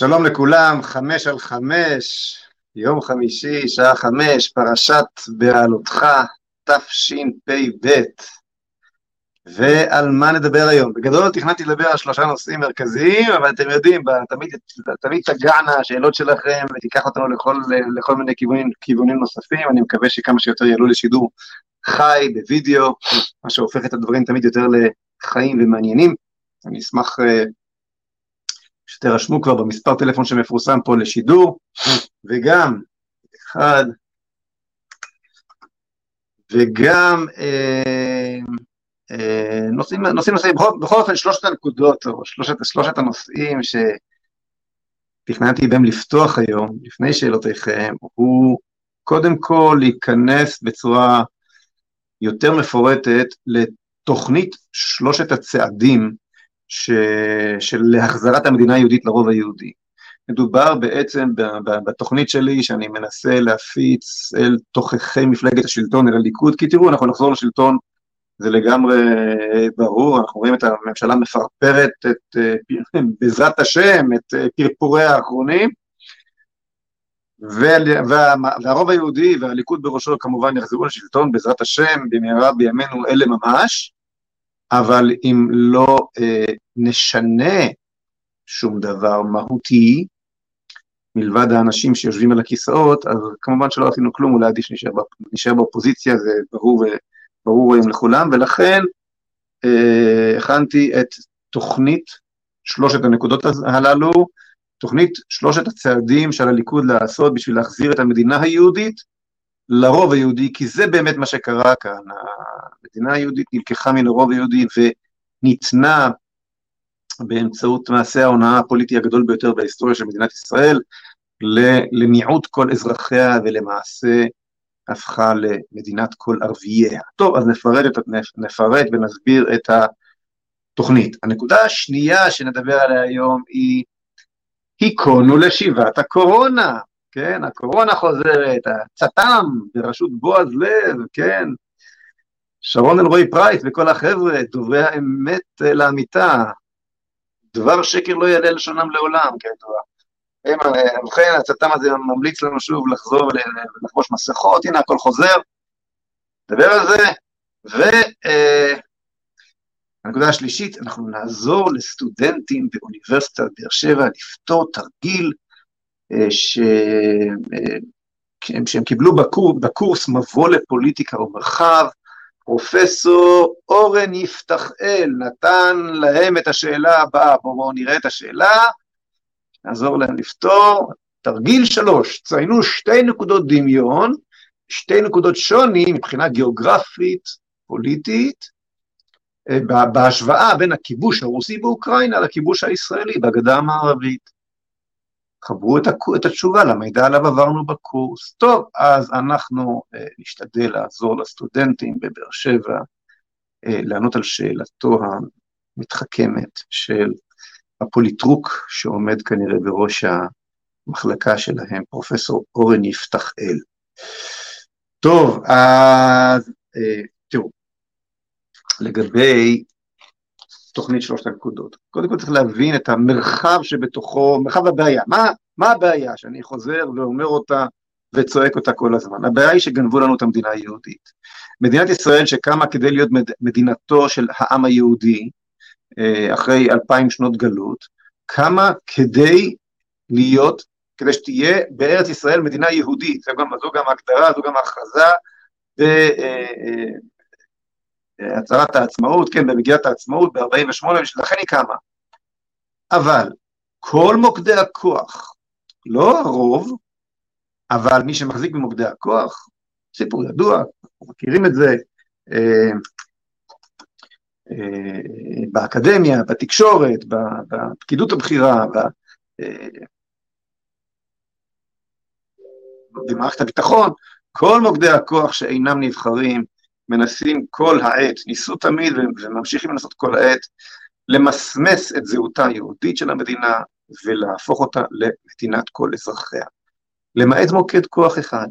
שלום לכולם, חמש על חמש, יום חמישי, שעה חמש, פרשת בעלותך, תשפ"ב. ועל מה נדבר היום? בגדול תכננתי לדבר על שלושה נושאים מרכזיים, אבל אתם יודעים, תמיד, תמיד תגענה השאלות שלכם ותיקח אותנו לכל, לכל מיני כיוונים, כיוונים נוספים, אני מקווה שכמה שיותר יעלו לשידור חי, בווידאו, מה שהופך את הדברים תמיד יותר לחיים ומעניינים. אני אשמח uh, שתירשמו כבר במספר טלפון שמפורסם פה לשידור, וגם, אחד, וגם אה, אה, נושאים, נושאים בכל, בכל אופן שלושת הנקודות, או שלושת, שלושת הנושאים שתכננתי בהם לפתוח היום, לפני שאלותיכם, הוא קודם כל להיכנס בצורה יותר מפורטת לתוכנית שלושת הצעדים ש... של החזרת המדינה היהודית לרוב היהודי. מדובר בעצם בתוכנית שלי שאני מנסה להפיץ אל תוככי מפלגת השלטון, אל הליכוד, כי תראו, אנחנו נחזור לשלטון, זה לגמרי ברור, אנחנו רואים את הממשלה מפרפרת את, בעזרת השם, את פרפוריה האחרונים, וה, והרוב היהודי והליכוד בראשו כמובן יחזרו לשלטון בעזרת השם במהרה בימינו אלה ממש, אבל אם לא אה, נשנה שום דבר מהותי, מלבד האנשים שיושבים על הכיסאות, אז כמובן שלא עשינו כלום, אולי עדיף נשאר באופוזיציה, זה ברור, ברור היום לכולם, ולכן אה, הכנתי את תוכנית שלושת הנקודות הללו, תוכנית שלושת הצעדים שעל הליכוד לעשות בשביל להחזיר את המדינה היהודית לרוב היהודי, כי זה באמת מה שקרה כאן, המדינה היהודית נלקחה מן הרוב היהודי וניתנה באמצעות מעשה ההונאה הפוליטי הגדול ביותר בהיסטוריה של מדינת ישראל, למיעוט כל אזרחיה ולמעשה הפכה למדינת כל ערבייה. טוב, אז נפרט, נפרט ונסביר את התוכנית. הנקודה השנייה שנדבר עליה היום היא היכונו לשיבת הקורונה. כן, הקורונה חוזרת, הצט"ם בראשות בועז לב, כן, שרון אלרועי פרייס וכל החבר'ה, דוברי האמת לאמיתה, דבר שקר לא יעלה לשונם לעולם, כידוע. כן, ובכן, הצט"ם הזה ממליץ לנו שוב לחזור ולחבוש מסכות, הנה הכל חוזר, נדבר על זה, והנקודה אה, השלישית, אנחנו נעזור לסטודנטים באוניברסיטת באר שבע לפתור תרגיל ש... שהם קיבלו בקור, בקורס מבוא לפוליטיקה ומרחב, פרופסור אורן יפתחאל נתן להם את השאלה הבאה, בואו נראה את השאלה, נעזור להם לפתור. תרגיל שלוש, ציינו שתי נקודות דמיון, שתי נקודות שוני מבחינה גיאוגרפית, פוליטית, אה, בהשוואה בין הכיבוש הרוסי באוקראינה לכיבוש הישראלי בגדה המערבית. חברו את, את התשובה למידע עליו עברנו בקורס. טוב, אז אנחנו אה, נשתדל לעזור לסטודנטים בבאר שבע אה, לענות על שאלתו המתחכמת של הפוליטרוק שעומד כנראה בראש המחלקה שלהם, פרופסור אורן יפתחאל. טוב, אז אה, תראו, לגבי תוכנית שלושת הנקודות. קודם כל צריך להבין את המרחב שבתוכו, מרחב הבעיה. מה, מה הבעיה שאני חוזר ואומר אותה וצועק אותה כל הזמן? הבעיה היא שגנבו לנו את המדינה היהודית. מדינת ישראל שקמה כדי להיות מד, מדינתו של העם היהודי, אה, אחרי אלפיים שנות גלות, קמה כדי להיות, כדי שתהיה בארץ ישראל מדינה יהודית, זו גם, זו גם ההגדרה, זו גם ההכרזה, הצהרת העצמאות, כן, במגילת העצמאות ב-48, ולכן היא קמה. אבל כל מוקדי הכוח, לא הרוב, אבל מי שמחזיק במוקדי הכוח, סיפור ידוע, מכירים את זה, אה, אה, באקדמיה, בתקשורת, בפקידות הבכירה, אה, במערכת הביטחון, כל מוקדי הכוח שאינם נבחרים מנסים כל העת, ניסו תמיד וממשיכים לנסות כל העת, למסמס את זהותה היהודית של המדינה ולהפוך אותה למדינת כל אזרחיה. למעט מוקד כוח אחד.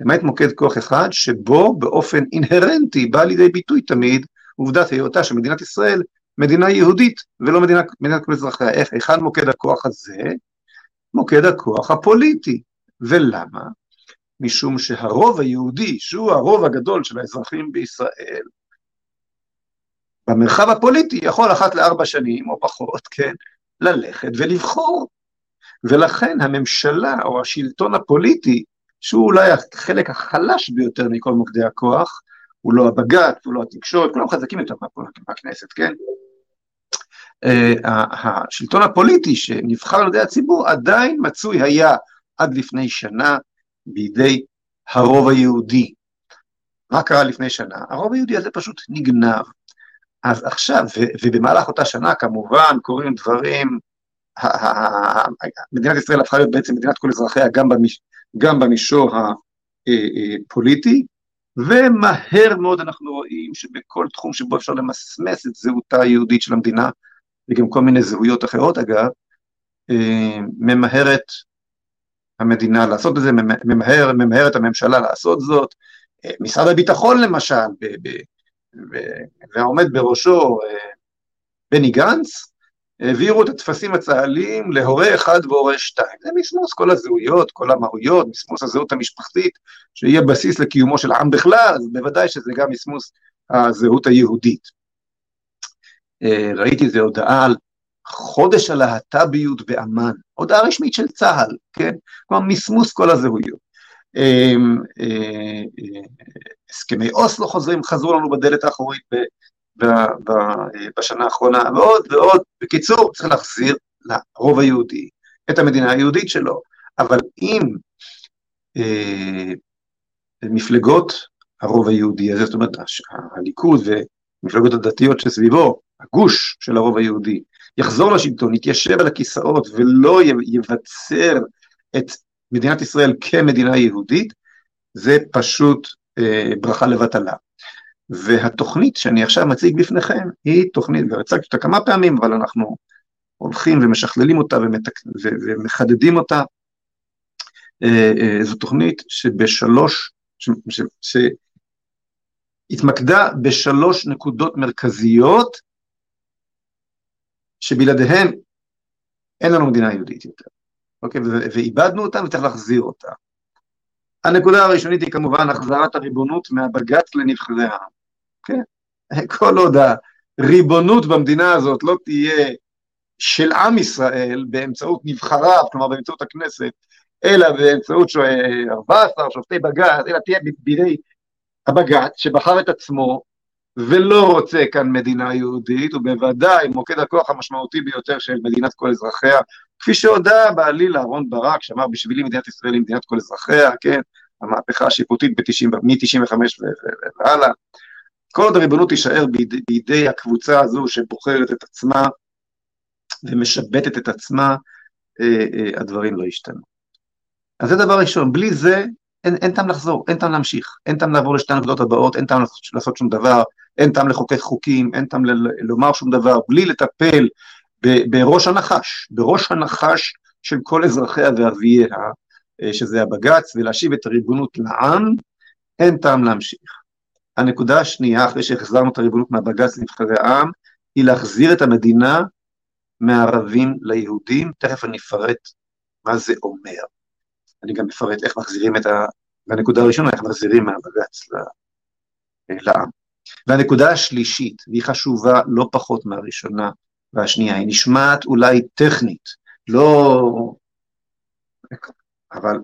למעט מוקד כוח אחד שבו באופן אינהרנטי בא לידי ביטוי תמיד עובדת היותה של מדינת ישראל מדינה יהודית ולא מדינה, מדינת כל אזרחיה. איך, היכן מוקד הכוח הזה? מוקד הכוח הפוליטי. ולמה? משום שהרוב היהודי, שהוא הרוב הגדול של האזרחים בישראל, במרחב הפוליטי יכול אחת לארבע שנים או פחות, כן, ללכת ולבחור. ולכן הממשלה או השלטון הפוליטי, שהוא אולי החלק החלש ביותר מכל מוקדי הכוח, הוא לא הבג"ץ, הוא לא התקשורת, כולם חזקים יותר מהכנסת, כן? אה, השלטון הפוליטי שנבחר על ידי הציבור עדיין מצוי היה עד לפני שנה בידי הרוב היהודי. מה קרה לפני שנה? הרוב היהודי הזה פשוט נגנב. אז עכשיו, ובמהלך אותה שנה כמובן קורים דברים, מדינת ישראל הפכה להיות בעצם מדינת כל אזרחיה גם, במיש, גם במישור הפוליטי, ומהר מאוד אנחנו רואים שבכל תחום שבו אפשר למסמס את זהותה היהודית של המדינה, וגם כל מיני זהויות אחרות אגב, אה, ממהרת המדינה לעשות את זה, ממהר, ממהרת הממשלה לעשות זאת. אה, משרד הביטחון למשל, ב, ב, ב, והעומד בראשו אה, בני גנץ, העבירו את הטפסים הצה"ליים להורה אחד והורה שתיים. זה מסמוס כל הזהויות, כל המהויות, מסמוס הזהות המשפחתית, שיהיה בסיס לקיומו של עם בכלל, אז בוודאי שזה גם מסמוס הזהות היהודית. אה, ראיתי איזו הודעה על חודש הלהט"ביות באמ"ן, הודעה רשמית של צה"ל, כן? כלומר מסמוס כל הזהויות. אה, אה, הסכמי אוסלו חוזרים, חזרו לנו בדלת האחורית בשנה האחרונה, ועוד ועוד. בקיצור, צריך להחזיר לרוב היהודי את המדינה היהודית שלו. אבל אם אה, מפלגות הרוב היהודי הזה, זאת אומרת הליכוד ומפלגות הדתיות שסביבו, הגוש של הרוב היהודי, יחזור לשלטון, יתיישב על הכיסאות ולא יבצר את מדינת ישראל כמדינה יהודית, זה פשוט אה, ברכה לבטלה. והתוכנית שאני עכשיו מציג בפניכם היא תוכנית, והצגתי אותה כמה פעמים, אבל אנחנו הולכים ומשכללים אותה ומתק... ו... ומחדדים אותה. אה, אה, זו תוכנית שבשלוש, ש... ש... שהתמקדה בשלוש נקודות מרכזיות, שבלעדיהן אין לנו מדינה יהודית יותר, אוקיי? ואיבדנו אותה וצריך להחזיר אותה. הנקודה הראשונית היא כמובן החזרת הריבונות מהבג"ץ לנבחרי העם. כן? כל עוד הריבונות במדינה הזאת לא תהיה של עם ישראל באמצעות נבחריו, כלומר באמצעות הכנסת, אלא באמצעות 14 שופטי בג"ץ, אלא תהיה בידי הבג"ץ שבחר את עצמו ולא רוצה כאן מדינה יהודית, ובוודאי מוקד הכוח המשמעותי ביותר של מדינת כל אזרחיה, כפי שהודה בעליל אהרן ברק, שאמר בשבילי מדינת ישראל היא מדינת כל אזרחיה, כן, המהפכה השיפוטית מ-95 והלאה. כל עוד הריבונות תישאר בידי, בידי הקבוצה הזו שבוחרת את עצמה ומשבטת את עצמה, אה, אה, הדברים לא ישתנו. אז זה דבר ראשון, בלי זה אין, אין טעם לחזור, אין טעם להמשיך, אין טעם לעבור לשתי הנקודות הבאות, אין טעם לעשות, לעשות שום דבר, אין טעם לחוקק חוקים, אין טעם ל, לומר שום דבר, בלי לטפל בראש הנחש, בראש הנחש של כל אזרחיה וערבייה, אה, שזה הבג"ץ, ולהשיב את הריבונות לעם, אין טעם להמשיך. הנקודה השנייה, אחרי שהחזרנו את הריבונות מהבג"ץ לנבחרי העם, היא להחזיר את המדינה מהערבים ליהודים, תכף אני אפרט מה זה אומר. אני גם אפרט איך מחזירים את ה... והנקודה הראשונה, איך מחזירים מהבג"ץ לעם. והנקודה השלישית, והיא חשובה לא פחות מהראשונה והשנייה, היא נשמעת אולי טכנית, לא... אבל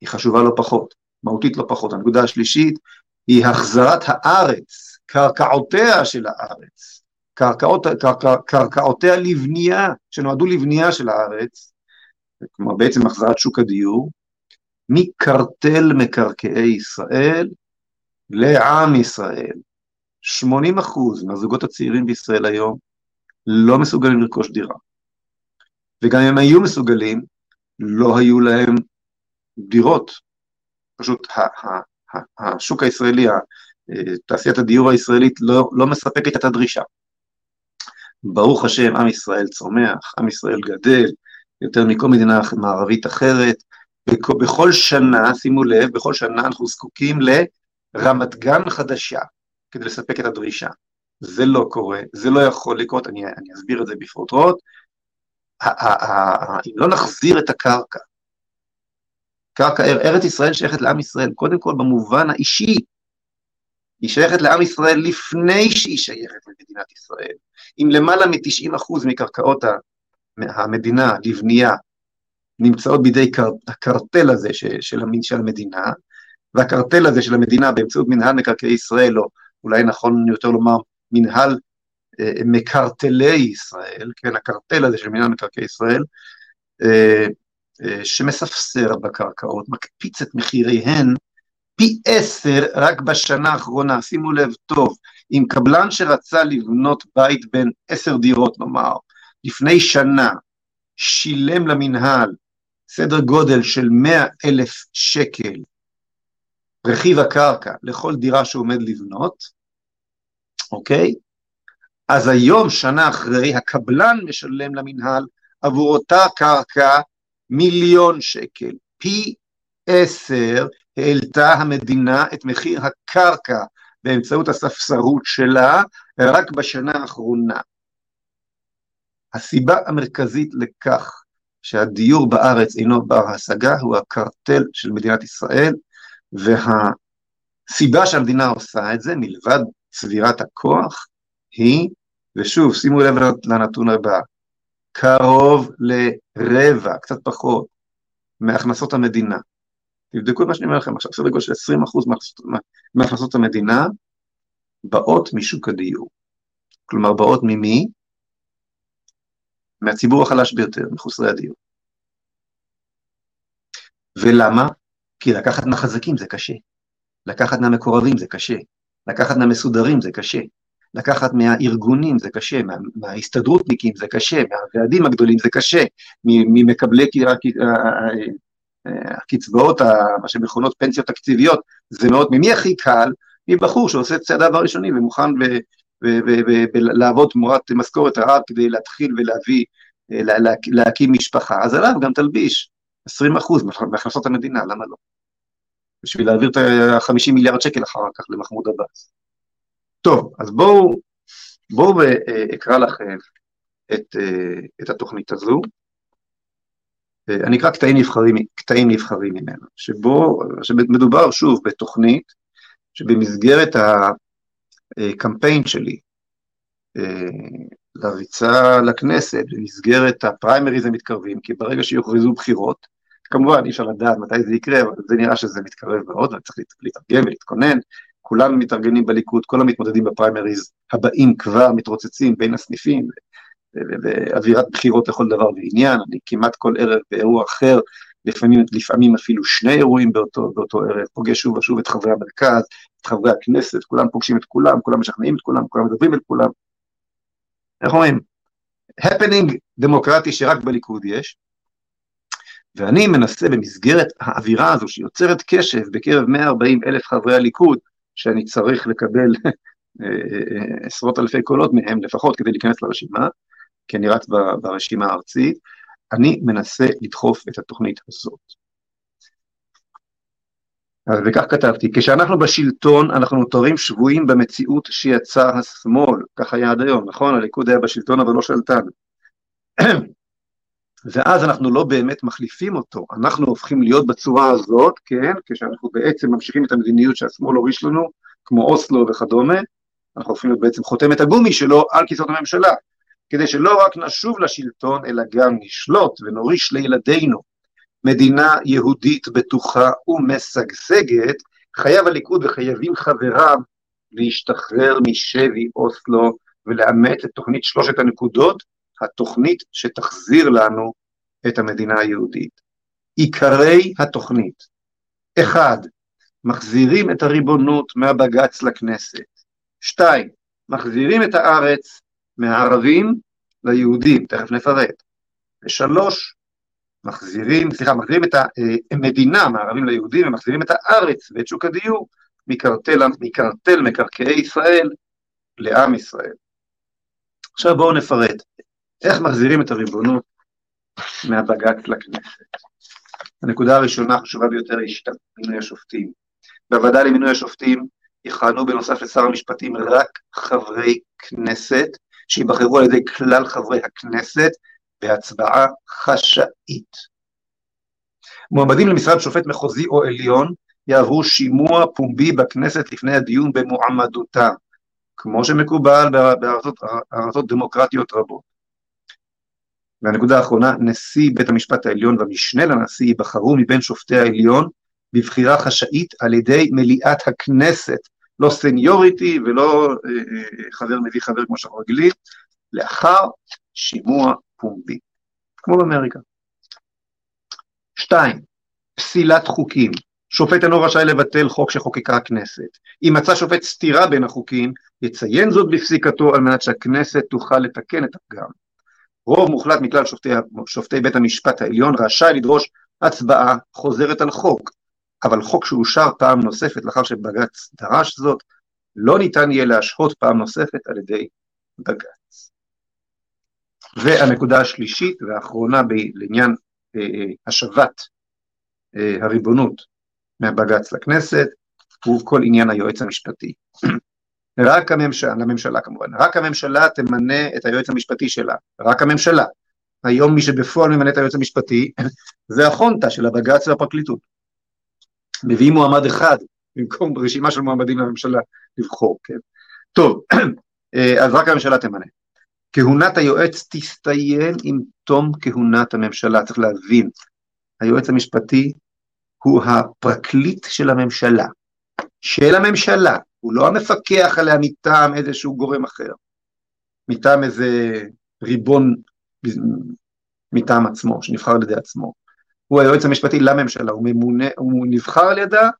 היא חשובה לא פחות, מהותית לא פחות. הנקודה השלישית היא החזרת הארץ, קרקעותיה של הארץ, קרקעות, קרקע, קרקעותיה לבנייה, שנועדו לבנייה של הארץ, כלומר בעצם החזרת שוק הדיור, מקרטל מקרקעי ישראל לעם ישראל. 80 אחוז מהזוגות הצעירים בישראל היום לא מסוגלים לרכוש דירה. וגם אם היו מסוגלים, לא היו להם דירות. פשוט השוק הישראלי, תעשיית הדיור הישראלית לא, לא מספקת את הדרישה. ברוך השם, עם ישראל צומח, עם ישראל גדל, יותר מכל מדינה מערבית אחרת. בכל שנה, שימו לב, בכל שנה אנחנו זקוקים לרמת גן חדשה כדי לספק את הדרישה. זה לא קורה, זה לא יכול לקרות, אני, אני אסביר את זה בפרוטרוט. אם לא נחזיר את הקרקע, קרקע, ארץ ישראל שייכת לעם ישראל, קודם כל במובן האישי, היא שייכת לעם ישראל לפני שהיא שייכת למדינת ישראל. אם למעלה מ-90% מקרקעות המדינה לבנייה נמצאות בידי הקרטל הזה של המדינה, והקרטל הזה של המדינה באמצעות מנהל מקרקעי ישראל, או אולי נכון יותר לומר מנהל אה, מקרטלי ישראל, כן, הקרטל הזה של מנהל מקרקעי ישראל, אה, אה, שמספסר בקרקעות, מקפיץ את מחיריהן פי עשר רק בשנה האחרונה, שימו לב טוב, אם קבלן שרצה לבנות בית בין עשר דירות נאמר, לפני שנה, שילם למינהל סדר גודל של מאה אלף שקל רכיב הקרקע לכל דירה שהוא עומד לבנות, אוקיי? אז היום, שנה אחרי, הקבלן משלם למינהל עבור אותה קרקע מיליון שקל. פי עשר העלתה המדינה את מחיר הקרקע באמצעות הספסרות שלה רק בשנה האחרונה. הסיבה המרכזית לכך שהדיור בארץ אינו בר השגה הוא הקרטל של מדינת ישראל, והסיבה שהמדינה עושה את זה, מלבד צבירת הכוח, היא, ושוב, שימו לב לנתון הבא, קרוב לרבע, קצת פחות, מהכנסות המדינה. תבדקו את מה שאני אומר לכם עכשיו, סדר גודל של 20% מהכנסות המדינה באות משוק הדיור. כלומר, באות ממי? מהציבור החלש ביותר, מחוסרי הדיור. ולמה? כי לקחת מהחזקים זה קשה, לקחת מהמקורבים זה קשה, לקחת מהמסודרים זה קשה, לקחת מהארגונים זה קשה, מה, מההסתדרותניקים זה קשה, מהוועדים הגדולים זה קשה, ממקבלי הקצבאות, מה שמכונות פנסיות תקציביות, זה מאוד, ממי הכי קל? מבחור שעושה את צעדיו הראשונים ומוכן לעבוד תמורת משכורת הרב כדי להתחיל ולהביא, להקים משפחה, אז עליו גם תלביש 20% מהכנסות המדינה, למה לא? בשביל להעביר את ה-50 מיליארד שקל אחר כך למחמוד עבאס. טוב, אז בואו, בואו אה, אקרא לכם את, אה, את התוכנית הזו. אה, אני אקרא קטעים נבחרים, קטעים נבחרים ממנו, שבו, שמדובר שוב בתוכנית שבמסגרת הקמפיין שלי לריצה לכנסת, במסגרת הפריימריז המתקרבים, כי ברגע שיוכרזו בחירות, כמובן אי אפשר לדעת מתי זה יקרה, אבל זה נראה שזה מתקרב מאוד, וצריך להתארגן ולהתכונן, כולם מתארגנים בליכוד, כל המתמודדים בפריימריז הבאים כבר מתרוצצים בין הסניפים, ואווירת בחירות לכל דבר ועניין, אני כמעט כל ערב באירוע אחר, לפעמים, לפעמים אפילו שני אירועים באותו, באותו ערב, פוגש שוב ושוב את חברי המרכז, את חברי הכנסת, כולם פוגשים את כולם, כולם משכנעים את כולם, כולם מדברים את כולם. איך אומרים? הפנינג דמוקרטי שרק בליכוד יש, ואני מנסה במסגרת האווירה הזו שיוצרת קשב בקרב 140 אלף חברי הליכוד, שאני צריך לקבל אה, אה, עשרות אלפי קולות מהם לפחות כדי להיכנס לרשימה, כי אני רץ ברשימה הארצית, אני מנסה לדחוף את התוכנית הזאת. אז וכך כתבתי, כשאנחנו בשלטון אנחנו נותרים שבויים במציאות שיצר השמאל, כך היה עד היום, נכון? הליכוד היה בשלטון אבל לא שלטן. ואז אנחנו לא באמת מחליפים אותו, אנחנו הופכים להיות בצורה הזאת, כן, כשאנחנו בעצם ממשיכים את המדיניות שהשמאל הוריש לנו, כמו אוסלו וכדומה, אנחנו הופכים להיות בעצם חותמת הגומי שלו על כיסאות הממשלה, כדי שלא רק נשוב לשלטון, אלא גם נשלוט ונוריש לילדינו. מדינה יהודית בטוחה ומשגשגת, חייב הליכוד וחייבים חבריו להשתחרר משבי אוסלו ולאמץ את תוכנית שלושת הנקודות התוכנית שתחזיר לנו את המדינה היהודית. עיקרי התוכנית, אחד, מחזירים את הריבונות מהבג"ץ לכנסת. שתיים, מחזירים את הארץ מהערבים ליהודים, תכף נפרט. ושלוש, מחזירים, סליחה, מחזירים את המדינה מהערבים ליהודים ומחזירים את הארץ ואת שוק הדיור מקרטל, מקרטל מקרקעי ישראל לעם ישראל. עכשיו בואו נפרט. איך מחזירים את הריבונות מהבג"ץ לכנסת? הנקודה הראשונה החשובה ביותר היא שיטת מינוי השופטים. בוועדה למינוי השופטים יכהנו בנוסף לשר המשפטים רק חברי כנסת, שיבחרו על ידי כלל חברי הכנסת, בהצבעה חשאית. מועמדים למשרד שופט מחוזי או עליון יעברו שימוע פומבי בכנסת לפני הדיון במועמדותם, כמו שמקובל בארצות דמוקרטיות רבות. והנקודה האחרונה, נשיא בית המשפט העליון והמשנה לנשיא ייבחרו מבין שופטי העליון בבחירה חשאית על ידי מליאת הכנסת, לא סניוריטי ולא אה, אה, חבר מביא חבר כמו שאנחנו רגילים, לאחר שימוע פומבי, כמו באמריקה. שתיים, פסילת חוקים. שופט אינו רשאי לבטל חוק שחוקקה הכנסת. אם מצא שופט סתירה בין החוקים, יציין זאת בפסיקתו על מנת שהכנסת תוכל לתקן את הפגם. רוב מוחלט מכלל שופטי, שופטי בית המשפט העליון רשאי לדרוש הצבעה חוזרת על חוק, אבל חוק שאושר פעם נוספת לאחר שבג"ץ דרש זאת, לא ניתן יהיה להשהות פעם נוספת על ידי בג"ץ. והנקודה השלישית והאחרונה לעניין אה, אה, השבת אה, הריבונות מהבג"ץ לכנסת, הוא כל עניין היועץ המשפטי. רק הממשלה, לממשלה כמובן, רק הממשלה תמנה את היועץ המשפטי שלה, רק הממשלה. היום מי שבפועל ממנה את היועץ המשפטי זה החונטה של הבג"ץ והפרקליטות. מביאים מועמד אחד במקום רשימה של מועמדים לממשלה לבחור, כן. טוב, אז רק הממשלה תמנה. כהונת היועץ תסתיים עם תום כהונת הממשלה, צריך להבין, היועץ המשפטי הוא הפרקליט של הממשלה, של הממשלה, הוא לא המפקח עליה מטעם איזשהו גורם אחר, מטעם איזה ריבון מטעם עצמו, שנבחר על ידי עצמו. הוא היועץ המשפטי לממשלה, הוא ממונה, הוא נבחר על ידה,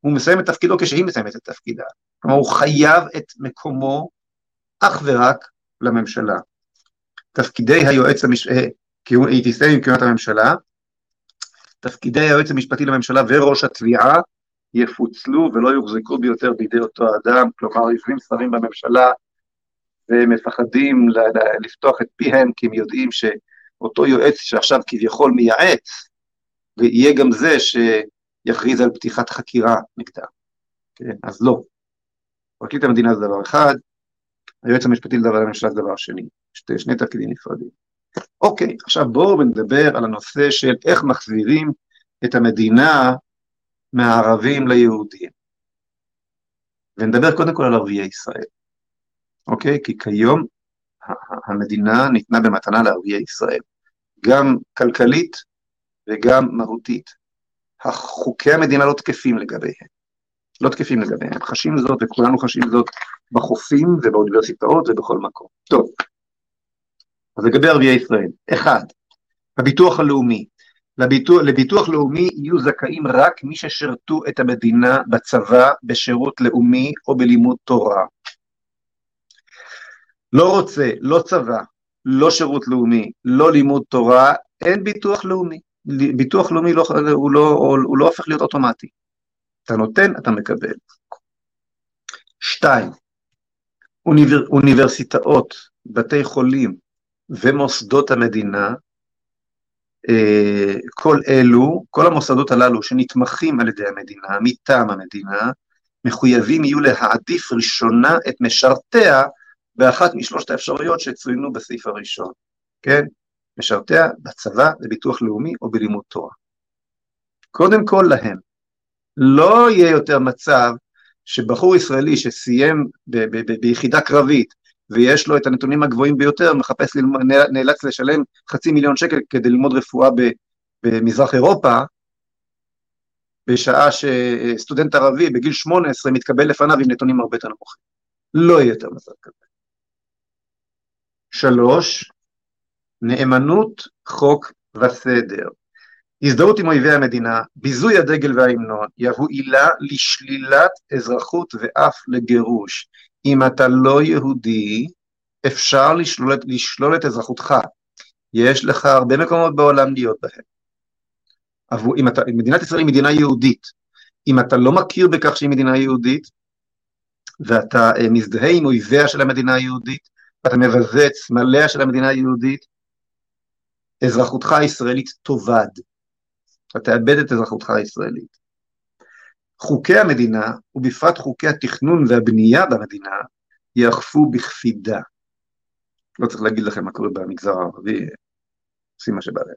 הוא מסיים את תפקידו כשהיא מסיימת את תפקידה. כלומר, הוא חייב את מקומו אך ורק לממשלה. תפקידי היועץ המשפטי, אה, היא תסתיים עם כהונת הממשלה, תפקידי היועץ המשפטי לממשלה וראש התביעה יפוצלו ולא יוחזקו ביותר בידי אותו אדם, כלומר יושבים שרים בממשלה ומפחדים לפתוח את פיהם כי הם יודעים שאותו יועץ שעכשיו כביכול מייעץ, ויהיה גם זה שיכריז על פתיחת חקירה נגדם. כן, אז לא. פרקליט המדינה זה דבר אחד, היועץ המשפטי לדבר הממשלה זה דבר שני, שתי, שני תפקידים נפרדים. אוקיי, עכשיו בואו נדבר על הנושא של איך מחזירים את המדינה מהערבים ליהודים. ונדבר קודם כל על ערביי ישראל, אוקיי? כי כיום המדינה ניתנה במתנה לערביי ישראל, גם כלכלית וגם מהותית. חוקי המדינה לא תקפים לגביהם, לא תקפים לגביהם, חשים זאת וכולנו חשים זאת בחופים ובאוניברסיטאות ובכל מקום. טוב, אז לגבי ערביי ישראל, אחד, הביטוח הלאומי, לביטוח, לביטוח לאומי יהיו זכאים רק מי ששירתו את המדינה בצבא, בשירות לאומי או בלימוד תורה. לא רוצה, לא צבא, לא שירות לאומי, לא לימוד תורה, אין ביטוח לאומי. ביטוח לאומי לא, הוא, לא, הוא לא הופך להיות אוטומטי. אתה נותן, אתה מקבל. שתיים, אוניבר, אוניברסיטאות, בתי חולים ומוסדות המדינה כל אלו, כל המוסדות הללו שנתמכים על ידי המדינה, מטעם המדינה, מחויבים יהיו להעדיף ראשונה את משרתיה באחת משלושת האפשרויות שצוינו בסעיף הראשון, כן? משרתיה בצבא, בביטוח לאומי או בלימוד תורה. קודם כל להם. לא יהיה יותר מצב שבחור ישראלי שסיים ב- ב- ב- ביחידה קרבית ויש לו את הנתונים הגבוהים ביותר, מחפש, ללמוד, נאלץ לשלם חצי מיליון שקל כדי ללמוד רפואה במזרח אירופה, בשעה שסטודנט ערבי בגיל 18 מתקבל לפניו עם נתונים הרבה יותר נמוכים. לא יהיה יותר מצב כזה. שלוש, נאמנות, חוק וסדר. הזדהות עם אויבי המדינה, ביזוי הדגל וההמנון, יהוו עילה לשלילת אזרחות ואף לגירוש. אם אתה לא יהודי, אפשר לשלול, לשלול את אזרחותך. יש לך הרבה מקומות בעולם להיות בהם. עבור, אם אתה, מדינת ישראל היא מדינה יהודית. אם אתה לא מכיר בכך שהיא מדינה יהודית, ואתה אה, מזדהה עם אויביה של המדינה היהודית, ואתה מבזה את סמליה של המדינה היהודית, אזרחותך הישראלית תאבד. אתה תאבד את אזרחותך הישראלית. חוקי המדינה, ובפרט חוקי התכנון והבנייה במדינה, יאכפו בקפידה. לא צריך להגיד לכם מה קורה במגזר הערבי, עושים מה שבא להם.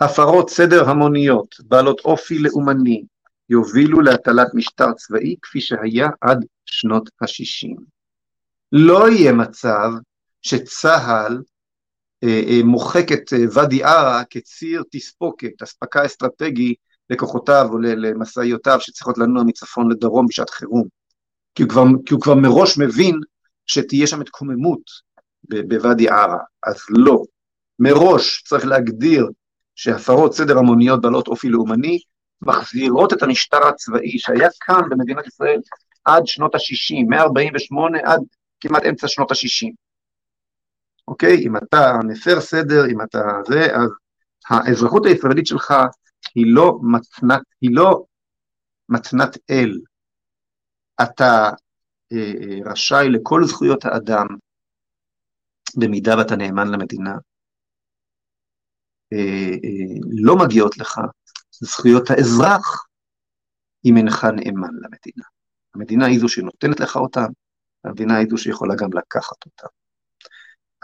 הפרות סדר המוניות בעלות אופי לאומני יובילו להטלת משטר צבאי כפי שהיה עד שנות ה-60. לא יהיה מצב שצה"ל אה, אה, מוחק את אה, ואדי ערה כציר תספוקת, אספקה אסטרטגי לכוחותיו או למשאיותיו שצריכות לנוע מצפון לדרום בשעת חירום. כי הוא כבר, כי הוא כבר מראש מבין שתהיה שם התקוממות בוואדי ערה, אז לא. מראש צריך להגדיר שהפרות סדר המוניות בעלות אופי לאומני מחזירות את המשטר הצבאי שהיה כאן במדינת ישראל עד שנות ה-60, מ-48 עד כמעט אמצע שנות ה-60. אוקיי? אם אתה מפר סדר, אם אתה זה, אז האזרחות הישראלית שלך היא לא מתנת, היא לא מתנת אל. אתה אה, אה, רשאי לכל זכויות האדם, במידה ואתה נאמן למדינה, אה, אה, לא מגיעות לך זכויות האזרח אם אינך נאמן למדינה. המדינה היא זו שנותנת לך אותם, המדינה היא זו שיכולה גם לקחת אותם.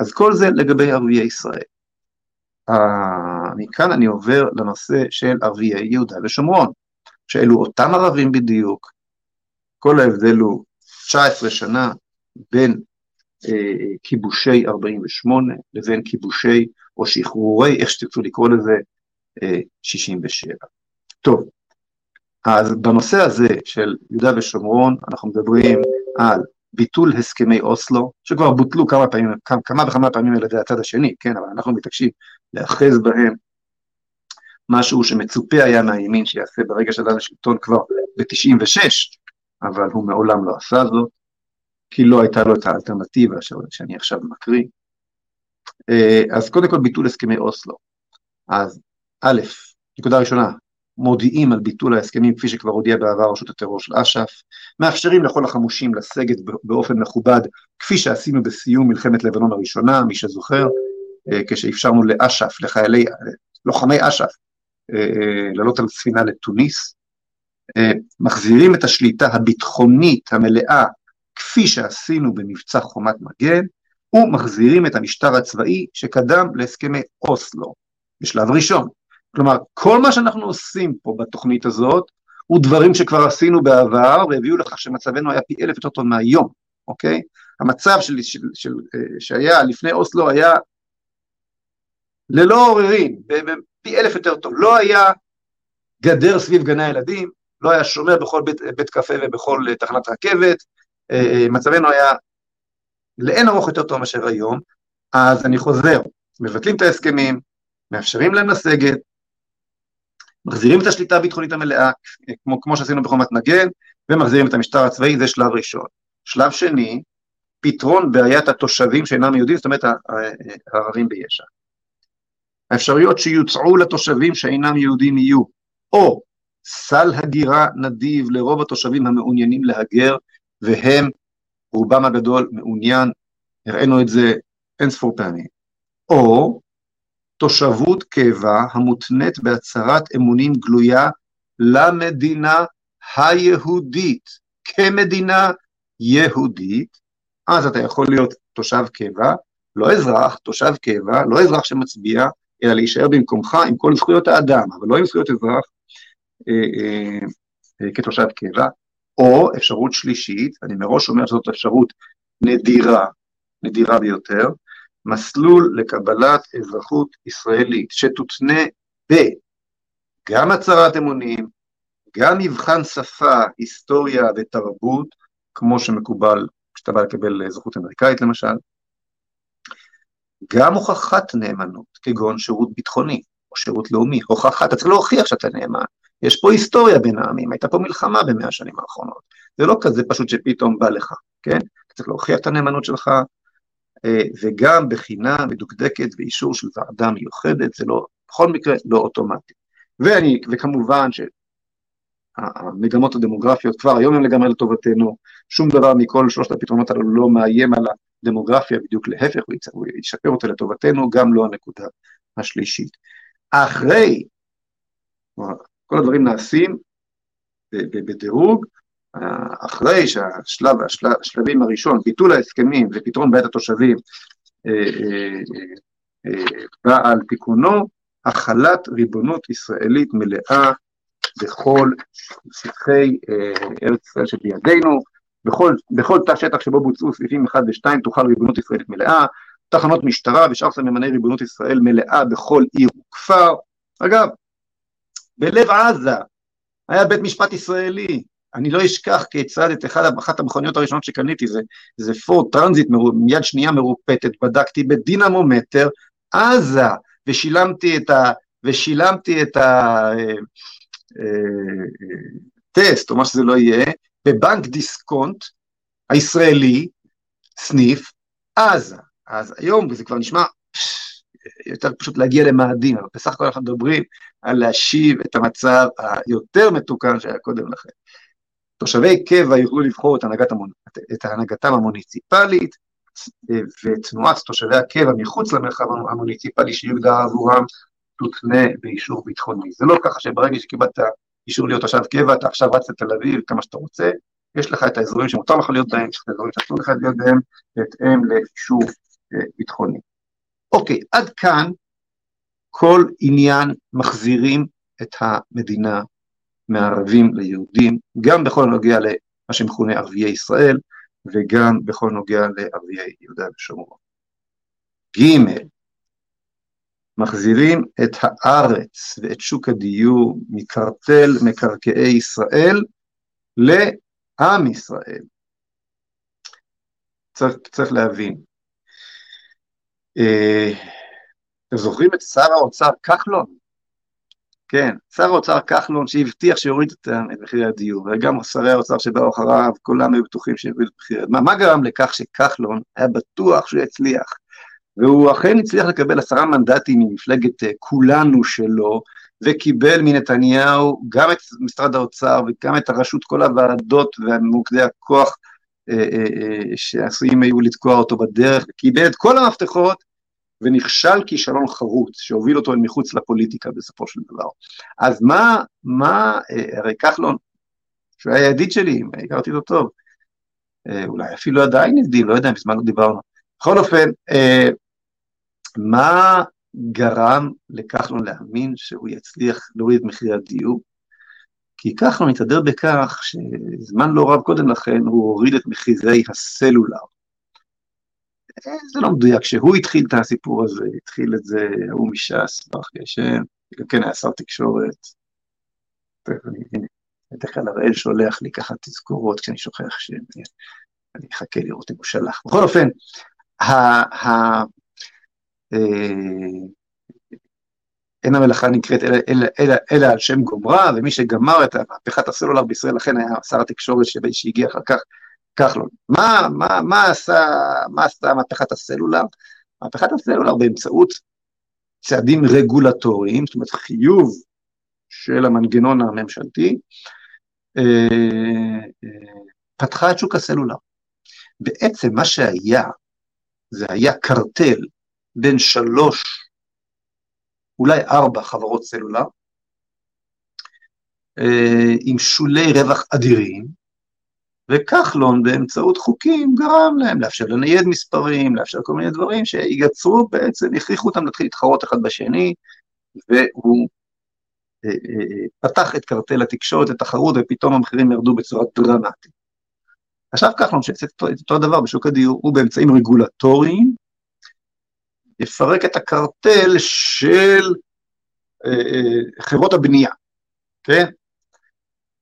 אז כל זה לגבי ערביי ישראל. מכאן אני עובר לנושא של ערביי יהודה ושומרון, שאלו אותם ערבים בדיוק, כל ההבדל הוא 19 שנה בין uh, כיבושי 48 לבין כיבושי או שחרורי, איך שתרצו לקרוא לזה, uh, 67. טוב, אז בנושא הזה של יהודה ושומרון אנחנו מדברים על ביטול הסכמי אוסלו, שכבר בוטלו כמה פעמים, כמה וכמה פעמים על ידי הצד השני, כן, אבל אנחנו מתעקשים להאחז בהם, משהו שמצופה היה מהימין שיעשה ברגע שעלה לשלטון כבר ב-96, אבל הוא מעולם לא עשה זאת, כי לא הייתה לו את האלטרנטיבה שאני עכשיו מקריא. אה, אז קודם כל ביטול הסכמי אוסלו. אז א', נקודה ראשונה, מודיעים על ביטול ההסכמים כפי שכבר הודיע בעבר רשות הטרור של אש"ף, מאפשרים לכל החמושים לסגת באופן מכובד כפי שעשינו בסיום מלחמת לבנון הראשונה, מי שזוכר, אה, כשאפשרנו לאש"ף, לחיילי, לוחמי אש"ף, אה, אה, לעלות על ספינה לתוניס, מחזירים את השליטה הביטחונית המלאה כפי שעשינו במבצע חומת מגן, ומחזירים את המשטר הצבאי שקדם להסכמי אוסלו, בשלב ראשון. כלומר, כל מה שאנחנו עושים פה בתוכנית הזאת, הוא דברים שכבר עשינו בעבר, והביאו לכך שמצבנו היה פי אלף יותר טוב מהיום, אוקיי? המצב של, של, של, אה, שהיה לפני אוסלו היה ללא עוררין, פי אלף יותר טוב. לא היה גדר סביב גני הילדים, לא היה שומר בכל בית, בית קפה ובכל תחנת רכבת, אה, אה, מצבנו היה לאין ארוך יותר טוב מאשר היום, אז אני חוזר, מבטלים את ההסכמים, מאפשרים להם לסגת, מחזירים את השליטה הביטחונית המלאה, כמו, כמו שעשינו בחומת מגן, ומחזירים את המשטר הצבאי, זה שלב ראשון. שלב שני, פתרון בעיית התושבים שאינם יהודים, זאת אומרת הערבים ביש"ע. האפשרויות שיוצעו לתושבים שאינם יהודים יהיו, או סל הגירה נדיב לרוב התושבים המעוניינים להגר, והם, רובם הגדול מעוניין, הראינו את זה אין ספור פעמים, או תושבות קבע המותנית בהצהרת אמונים גלויה למדינה היהודית, כמדינה יהודית, אז אתה יכול להיות תושב קבע, לא אזרח, תושב קבע, לא אזרח שמצביע, אלא להישאר במקומך עם כל זכויות האדם, אבל לא עם זכויות אזרח אה, אה, אה, כתושב קבע, או אפשרות שלישית, אני מראש אומר שזאת אפשרות נדירה, נדירה ביותר, מסלול לקבלת אזרחות ישראלית שתותנה בגם הצהרת אמונים, גם מבחן שפה, היסטוריה ותרבות, כמו שמקובל כשאתה בא לקבל אזרחות אמריקאית למשל, גם הוכחת נאמנות, כגון שירות ביטחוני או שירות לאומי, הוכחת, אתה צריך להוכיח שאתה נאמן. יש פה היסטוריה בין העמים, הייתה פה מלחמה במאה השנים האחרונות. זה לא כזה פשוט שפתאום בא לך, כן? אתה צריך להוכיח את הנאמנות שלך, וגם בחינה מדוקדקת ואישור של ועדה מיוחדת, זה לא, בכל מקרה לא אוטומטי. ואני, וכמובן שהמגמות הדמוגרפיות כבר היום הן לגמרי לטובתנו, שום דבר מכל שלושת הפתרונות האלו לא מאיים על הדמוגרפיה, בדיוק להפך, הוא ישפר אותה לטובתנו, גם לא הנקודה השלישית. אחרי, כל הדברים נעשים בדירוג, אחרי שהשלב, השלבים הראשון, ביטול ההסכמים ופתרון בעיית התושבים, אה, אה, בא על תיקונו, החלת ריבונות ישראלית מלאה בכל שטחי ארץ ישראל שבידינו, בכל, בכל תא שטח שבו בוצעו סעיפים 1 ו-2 תוכל ריבונות ישראלית מלאה, תחנות משטרה ושאר סממני ריבונות ישראל מלאה בכל עיר וכפר. אגב, בלב עזה היה בית משפט ישראלי, אני לא אשכח כיצד את אחד, אחת המכוניות הראשונות שקניתי, זה, זה פורד טרנזיט מיד שנייה מרופטת, בדקתי בדינמומטר, עזה, ושילמתי את ה... ושילמתי את הטסט, או מה שזה לא יהיה, בבנק דיסקונט הישראלי, סניף, עזה. אז היום זה כבר נשמע יותר פשוט להגיע למאדים, אבל בסך הכל אנחנו מדברים על להשיב את המצב היותר מתוקן שהיה קודם לכן. תושבי קבע יוכלו לבחור את, הנהגת המונ... את הנהגתם המוניציפלית, ותנועת תושבי הקבע מחוץ למרחב המוניציפלי שיוגדר עבורם תותנה באישור ביטחוני. זה לא ככה שברגע שקיבלת אישור להיות תושב קבע, אתה עכשיו רץ לתל אביב כמה שאתה רוצה, יש לך את האזורים שמותר לך להיות בהם, יש לך את האזורים שאסור לך להיות בהם, בהתאם לאישור אה, ביטחוני. אוקיי, עד כאן כל עניין מחזירים את המדינה מערבים ליהודים, גם בכל הנוגע למה שמכונה ערביי ישראל, וגם בכל נוגע לערביי יהודה ושומרון. ג' מחזירים את הארץ ואת שוק הדיור מקרטל מקרקעי ישראל לעם ישראל. צריך, צריך להבין. אה, אתם זוכרים את שר האוצר כחלון? כן, שר האוצר כחלון שהבטיח שיוריד את מחירי הדיור, וגם שרי האוצר שבאו אחריו, כולם היו בטוחים שיוריד את מחירי הדיור. מה, מה גרם לכך שכחלון היה בטוח שהוא יצליח? והוא אכן הצליח לקבל עשרה מנדטים ממפלגת אה, כולנו שלו, וקיבל מנתניהו גם את משרד האוצר וגם את הרשות, כל הוועדות ומוקדי הכוח אה, אה, שעשויים היו לתקוע אותו בדרך, קיבל את כל המפתחות ונכשל כישלון חרוץ שהוביל אותו אל מחוץ לפוליטיקה בסופו של דבר. אז מה, מה, הרי כחלון, שהוא היה ידיד שלי, הכרתי אותו טוב, אולי אפילו עדיין ידיד, לא יודע, מזמן לא דיברנו. בכל אופן, מה גרם לכחלון להאמין שהוא יצליח להוריד את מחירי הדיור? כי כחלון מתהדר בכך שזמן לא רב קודם לכן הוא הוריד את מחירי הסלולר. זה לא מדויק, כשהוא התחיל את הסיפור הזה, התחיל את זה ההוא מש"ס, ברוך השם, גם כן היה שר תקשורת. בדרך כלל הראל שולח לי ככה תזכורות כשאני שוכח שאני אחכה לראות אם הוא שלח. בכל אופן, אה, אין המלאכה נקראת אלא על שם גומרה, ומי שגמר את מהפכת הסלולר בישראל לכן היה שר התקשורת שהגיע אחר כך, כחלון. מה, מה, מה, עשה, מה עשתה מהפכת הסלולר? מהפכת הסלולר באמצעות צעדים רגולטוריים, זאת אומרת חיוב של המנגנון הממשלתי, אה, אה, פתחה את שוק הסלולר. בעצם מה שהיה, זה היה קרטל בין שלוש, אולי ארבע חברות סלולר, אה, עם שולי רווח אדירים, וכחלון באמצעות חוקים גרם להם לאפשר לנייד מספרים, לאפשר כל מיני דברים שיצרו בעצם, הכריחו אותם להתחיל להתחרות אחד בשני, והוא אה, אה, פתח את קרטל התקשורת לתחרות ופתאום המחירים ירדו בצורה דרמטית. עכשיו כחלון שעושה את אותו הדבר בשוק הדיור, הוא באמצעים רגולטוריים, יפרק את הקרטל של אה, אה, חברות הבנייה, כן?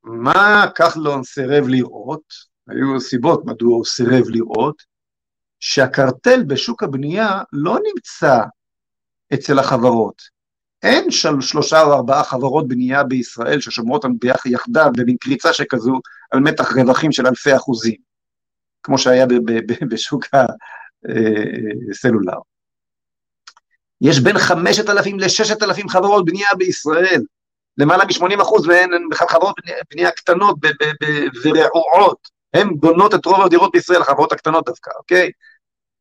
מה כחלון סירב לראות, היו סיבות מדוע הוא סירב לראות, שהקרטל בשוק הבנייה לא נמצא אצל החברות. אין של שלושה או ארבעה חברות בנייה בישראל ששומרות יחדיו במין קריצה שכזו על מתח רווחים של אלפי אחוזים, כמו שהיה בשוק הסלולר. יש בין 5,000 ל-6,000 חברות בנייה בישראל, למעלה מ-80 אחוז מהן הן בכלל חברות בנייה, קטנות ורעועות, הן בונות את רוב הדירות בישראל, החברות הקטנות דווקא, אוקיי?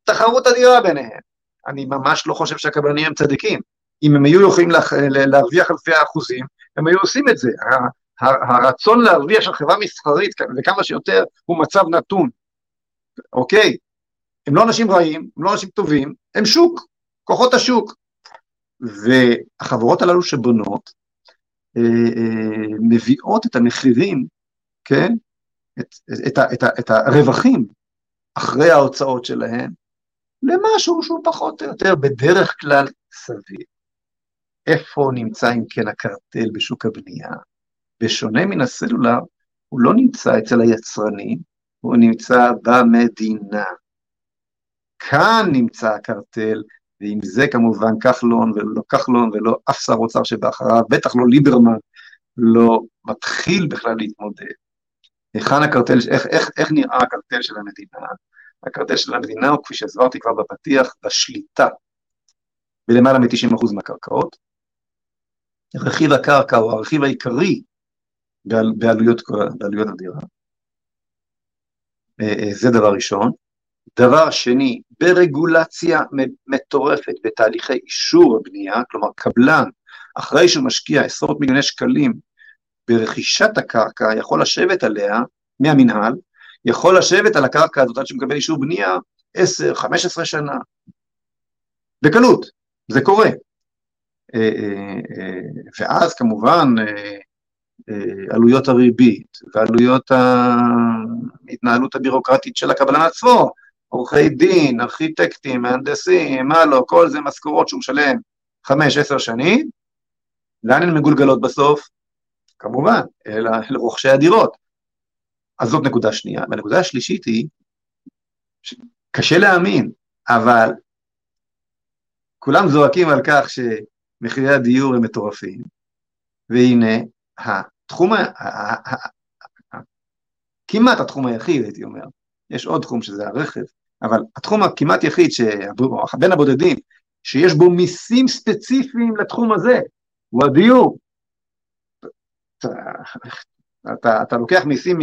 תחרות אדירה ביניהן. אני ממש לא חושב שהקבלנים הם צדיקים. אם הם היו יכולים לה, להרוויח אלפי האחוזים, הם היו עושים את זה. הרצון להרוויח של חברה מסחרית וכמה שיותר הוא מצב נתון, אוקיי? הם לא אנשים רעים, הם לא אנשים טובים, הם שוק, כוחות השוק. והחברות הללו שבונות, מביאות את המחירים, כן, את, את, את, את, הרווחים אחרי ההוצאות שלהן, למשהו שהוא פחות או יותר בדרך כלל סביר. איפה נמצא אם כן הקרטל בשוק הבנייה? בשונה מן הסלולר, הוא לא נמצא אצל היצרנים, הוא נמצא במדינה. כאן נמצא הקרטל, ועם זה כמובן כחלון ולא כחלון ולא אף שר אוצר שבאחריו, בטח לא ליברמן, לא מתחיל בכלל להתמודד. היכן הקרטל, איך, איך, איך נראה הקרטל של המדינה? הקרטל של המדינה הוא, כפי שהסברתי כבר בפתיח, בשליטה בלמעלה מ-90% מהקרקעות. רכיב הקרקע הוא הרכיב העיקרי בעל, בעלויות, בעלויות הדירה. אה, אה, זה דבר ראשון. דבר שני, ברגולציה מטורפת בתהליכי אישור הבנייה, כלומר קבלן, אחרי שהוא משקיע עשרות מיליוני שקלים ברכישת הקרקע, יכול לשבת עליה מהמינהל, יכול לשבת על הקרקע הזאת עד שמקבל אישור בנייה 10-15 שנה. בקלות, זה קורה. אה, אה, ואז כמובן אה, עלויות הריבית ועלויות ההתנהלות הבירוקרטית של הקבלן עצמו, עורכי דין, ארכיטקטים, מהנדסים, מה לא, כל זה משכורות שהוא משלם חמש, עשר שנים, לאן הן מגולגלות בסוף? כמובן, אל רוכשי הדירות. אז זאת נקודה שנייה. והנקודה השלישית היא, קשה להאמין, אבל כולם זועקים על כך שמחירי הדיור הם מטורפים, והנה, התחום, כמעט התחום היחיד, הייתי אומר, יש עוד תחום שזה הרכב, אבל התחום הכמעט יחיד, בין הבודדים, שיש בו מיסים ספציפיים לתחום הזה, הוא הדיור. אתה, אתה לוקח מיסים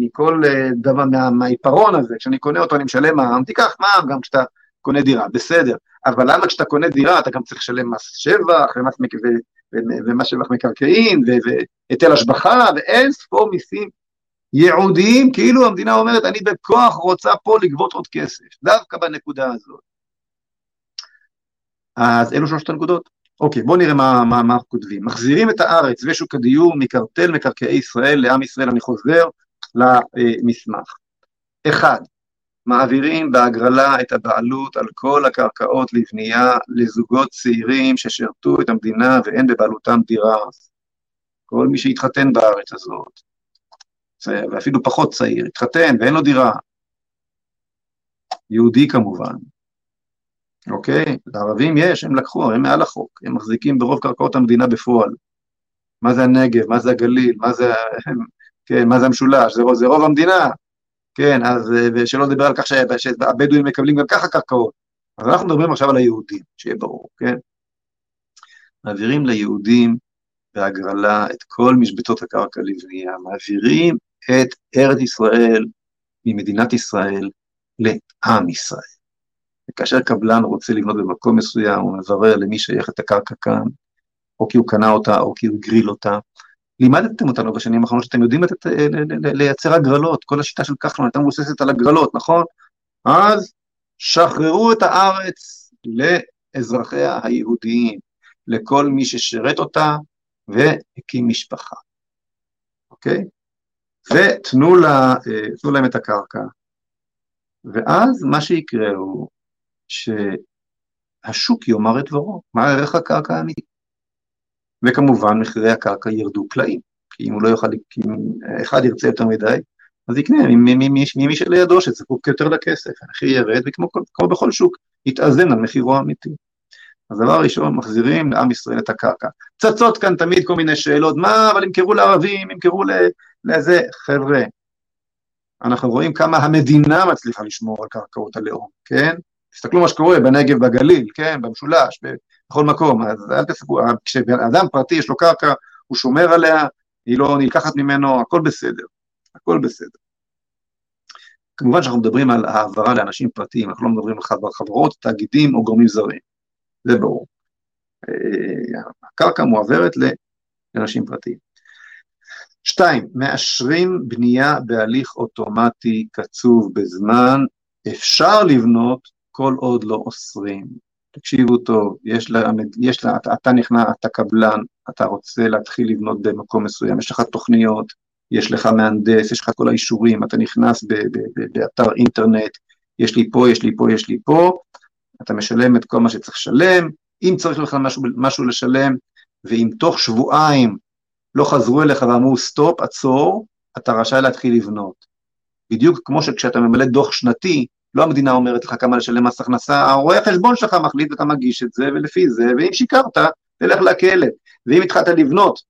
מכל אה, דבר, מה, מהעיפרון הזה, כשאני קונה אותו אני משלם מע"מ, תיקח מע"מ גם כשאתה קונה דירה, בסדר, אבל למה כשאתה קונה דירה אתה גם צריך לשלם מס שבח, ומס, ומס שבח מקרקעין, והיטל השבחה, ואין ספור מיסים ייעודיים, כאילו המדינה אומרת, אני בכוח רוצה פה לגבות עוד כסף, דווקא בנקודה הזאת. אז אלו שלושת הנקודות. אוקיי, בואו נראה מה, מה, מה אנחנו כותבים. מחזירים את הארץ ושוק הדיור מקרטל מקרקעי ישראל לעם ישראל, אני חוזר למסמך. אחד, מעבירים בהגרלה את הבעלות על כל הקרקעות לבנייה לזוגות צעירים ששירתו את המדינה ואין בבעלותם דירה. כל מי שהתחתן בארץ הזאת, ואפילו פחות צעיר, התחתן ואין לו דירה, יהודי כמובן, אוקיי? לערבים יש, הם לקחו, הם מעל החוק, הם מחזיקים ברוב קרקעות המדינה בפועל. מה זה הנגב, מה זה הגליל, מה זה, כן, מה זה המשולש, זה, זה רוב המדינה, כן, אז, ושלא לדבר על כך שהבדואים מקבלים גם ככה קרקעות. אז אנחנו מדברים עכשיו על היהודים, שיהיה ברור, כן? מעבירים ליהודים בהגרלה את כל משבצות הקרקע לבנייה, מעבירים את ארץ ישראל ממדינת ישראל לעם ישראל. וכאשר קבלן רוצה לבנות במקום מסוים, הוא מברר למי שייך את הקרקע כאן, או כי הוא קנה אותה, או כי הוא הגריל אותה. לימדתם אותנו בשנים האחרונות שאתם יודעים לתת, לייצר הגרלות, כל השיטה של כחלון הייתה מבוססת על הגרלות, נכון? אז שחררו את הארץ לאזרחיה היהודיים, לכל מי ששירת אותה והקים משפחה, אוקיי? ותנו לה, אה, להם את הקרקע, ואז מה שיקרה הוא שהשוק יאמר את דברו, מה ערך הקרקע האמיתי. וכמובן מחירי הקרקע ירדו פלאים, כי אם הוא לא יוכל, אם אחד ירצה יותר מדי, אז יקנה ממי שלידו שזקוק יותר לכסף, המחיר ירד, וכמו בכל שוק, יתאזן על מחירו האמיתי. אז דבר ראשון, מחזירים לעם ישראל את הקרקע. צצות כאן תמיד כל מיני שאלות, מה, אבל ימכרו לערבים, ימכרו לזה, חבר'ה, אנחנו רואים כמה המדינה מצליחה לשמור על קרקעות הלאום, כן? תסתכלו מה שקורה בנגב, בגליל, כן, במשולש, בכל מקום, אז אל תסתכלו, כשאדם פרטי יש לו קרקע, הוא שומר עליה, היא לא נלקחת ממנו, הכל בסדר, הכל בסדר. כמובן שאנחנו מדברים על העברה לאנשים פרטיים, אנחנו לא מדברים על חברות, תאגידים או גורמים זרים, זה ברור. אה, הקרקע מועברת לאנשים פרטיים. שתיים, מאשרים בנייה בהליך אוטומטי קצוב בזמן, אפשר לבנות כל עוד לא אוסרים. תקשיבו טוב, יש לה, יש לה, אתה, אתה נכנע, אתה קבלן, אתה רוצה להתחיל לבנות במקום מסוים, יש לך תוכניות, יש לך מהנדס, יש לך כל האישורים, אתה נכנס ב, ב, ב, באתר אינטרנט, יש לי פה, יש לי פה, יש לי פה, אתה משלם את כל מה שצריך לשלם, אם צריך לך משהו, משהו לשלם, ואם תוך שבועיים לא חזרו אליך ואמרו סטופ, עצור, אתה רשאי להתחיל לבנות. בדיוק כמו שכשאתה ממלא דוח שנתי, לא המדינה אומרת לך כמה לשלם מס הכנסה, הרואה חשבון שלך מחליט ואתה מגיש את זה, ולפי זה, ואם שיקרת, תלך לכלא. ואם התחלת לבנות,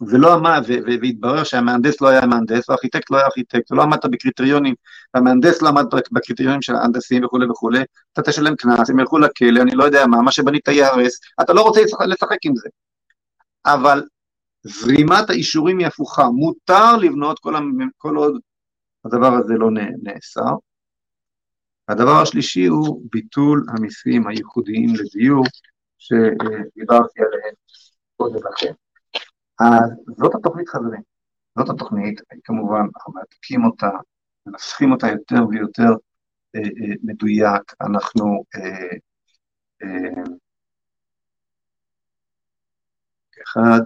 ולא עמד, והתברר שהמהנדס לא היה מהנדס, והארכיטקט לא היה ארכיטקט, ולא עמדת בקריטריונים, והמהנדס לא עמד בקריטריונים של ההנדסים וכולי וכולי, אתה תשלם קנס, הם ילכו לכלא, אני לא יודע מה, מה שבנית ייהרס, אתה לא רוצה לשחק עם זה. אבל זרימת האישורים היא הפוכה, מותר לבנות כל, כל עוד הדבר הזה לא נאסר. הדבר השלישי הוא ביטול המיסים הייחודיים לדיור שדיברתי עליהם קודם לכן. אז זאת התוכנית חברים, זאת התוכנית, כמובן אנחנו מעתיקים אותה, מנסחים אותה יותר ויותר אה, אה, מדויק, אנחנו אה, אה, אחד,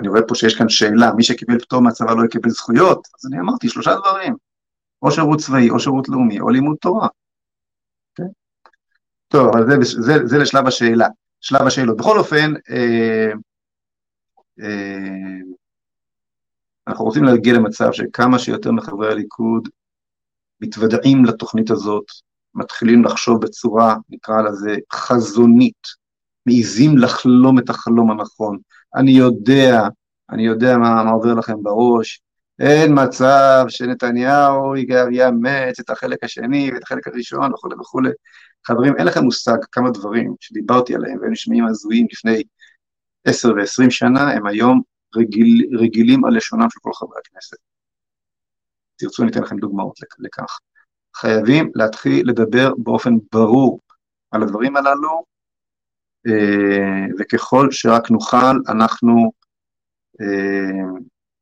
אני רואה פה שיש כאן שאלה, מי שקיבל פטור מהצבא לא יקבל זכויות, אז אני אמרתי שלושה דברים, או שירות צבאי, או שירות לאומי, או לימוד תורה. Okay? כן? טוב, אבל זה, זה, זה לשלב השאלה, שלב השאלות. בכל אופן, אה, אה, אנחנו רוצים להגיע למצב שכמה שיותר מחברי הליכוד מתוודעים לתוכנית הזאת, מתחילים לחשוב בצורה, נקרא לזה, חזונית, מעיזים לחלום את החלום הנכון. אני יודע, אני יודע מה, מה עובר לכם בראש, אין מצב שנתניהו יאמץ את החלק השני ואת החלק הראשון וכולי וכולי. חברים, אין לכם מושג כמה דברים שדיברתי עליהם והם נשמעים הזויים לפני עשר ועשרים שנה, הם היום רגיל, רגילים על לשונם של כל חברי הכנסת. תרצו, אני אתן לכם דוגמאות לכך. חייבים להתחיל לדבר באופן ברור על הדברים הללו, וככל שרק נוכל, אנחנו אה,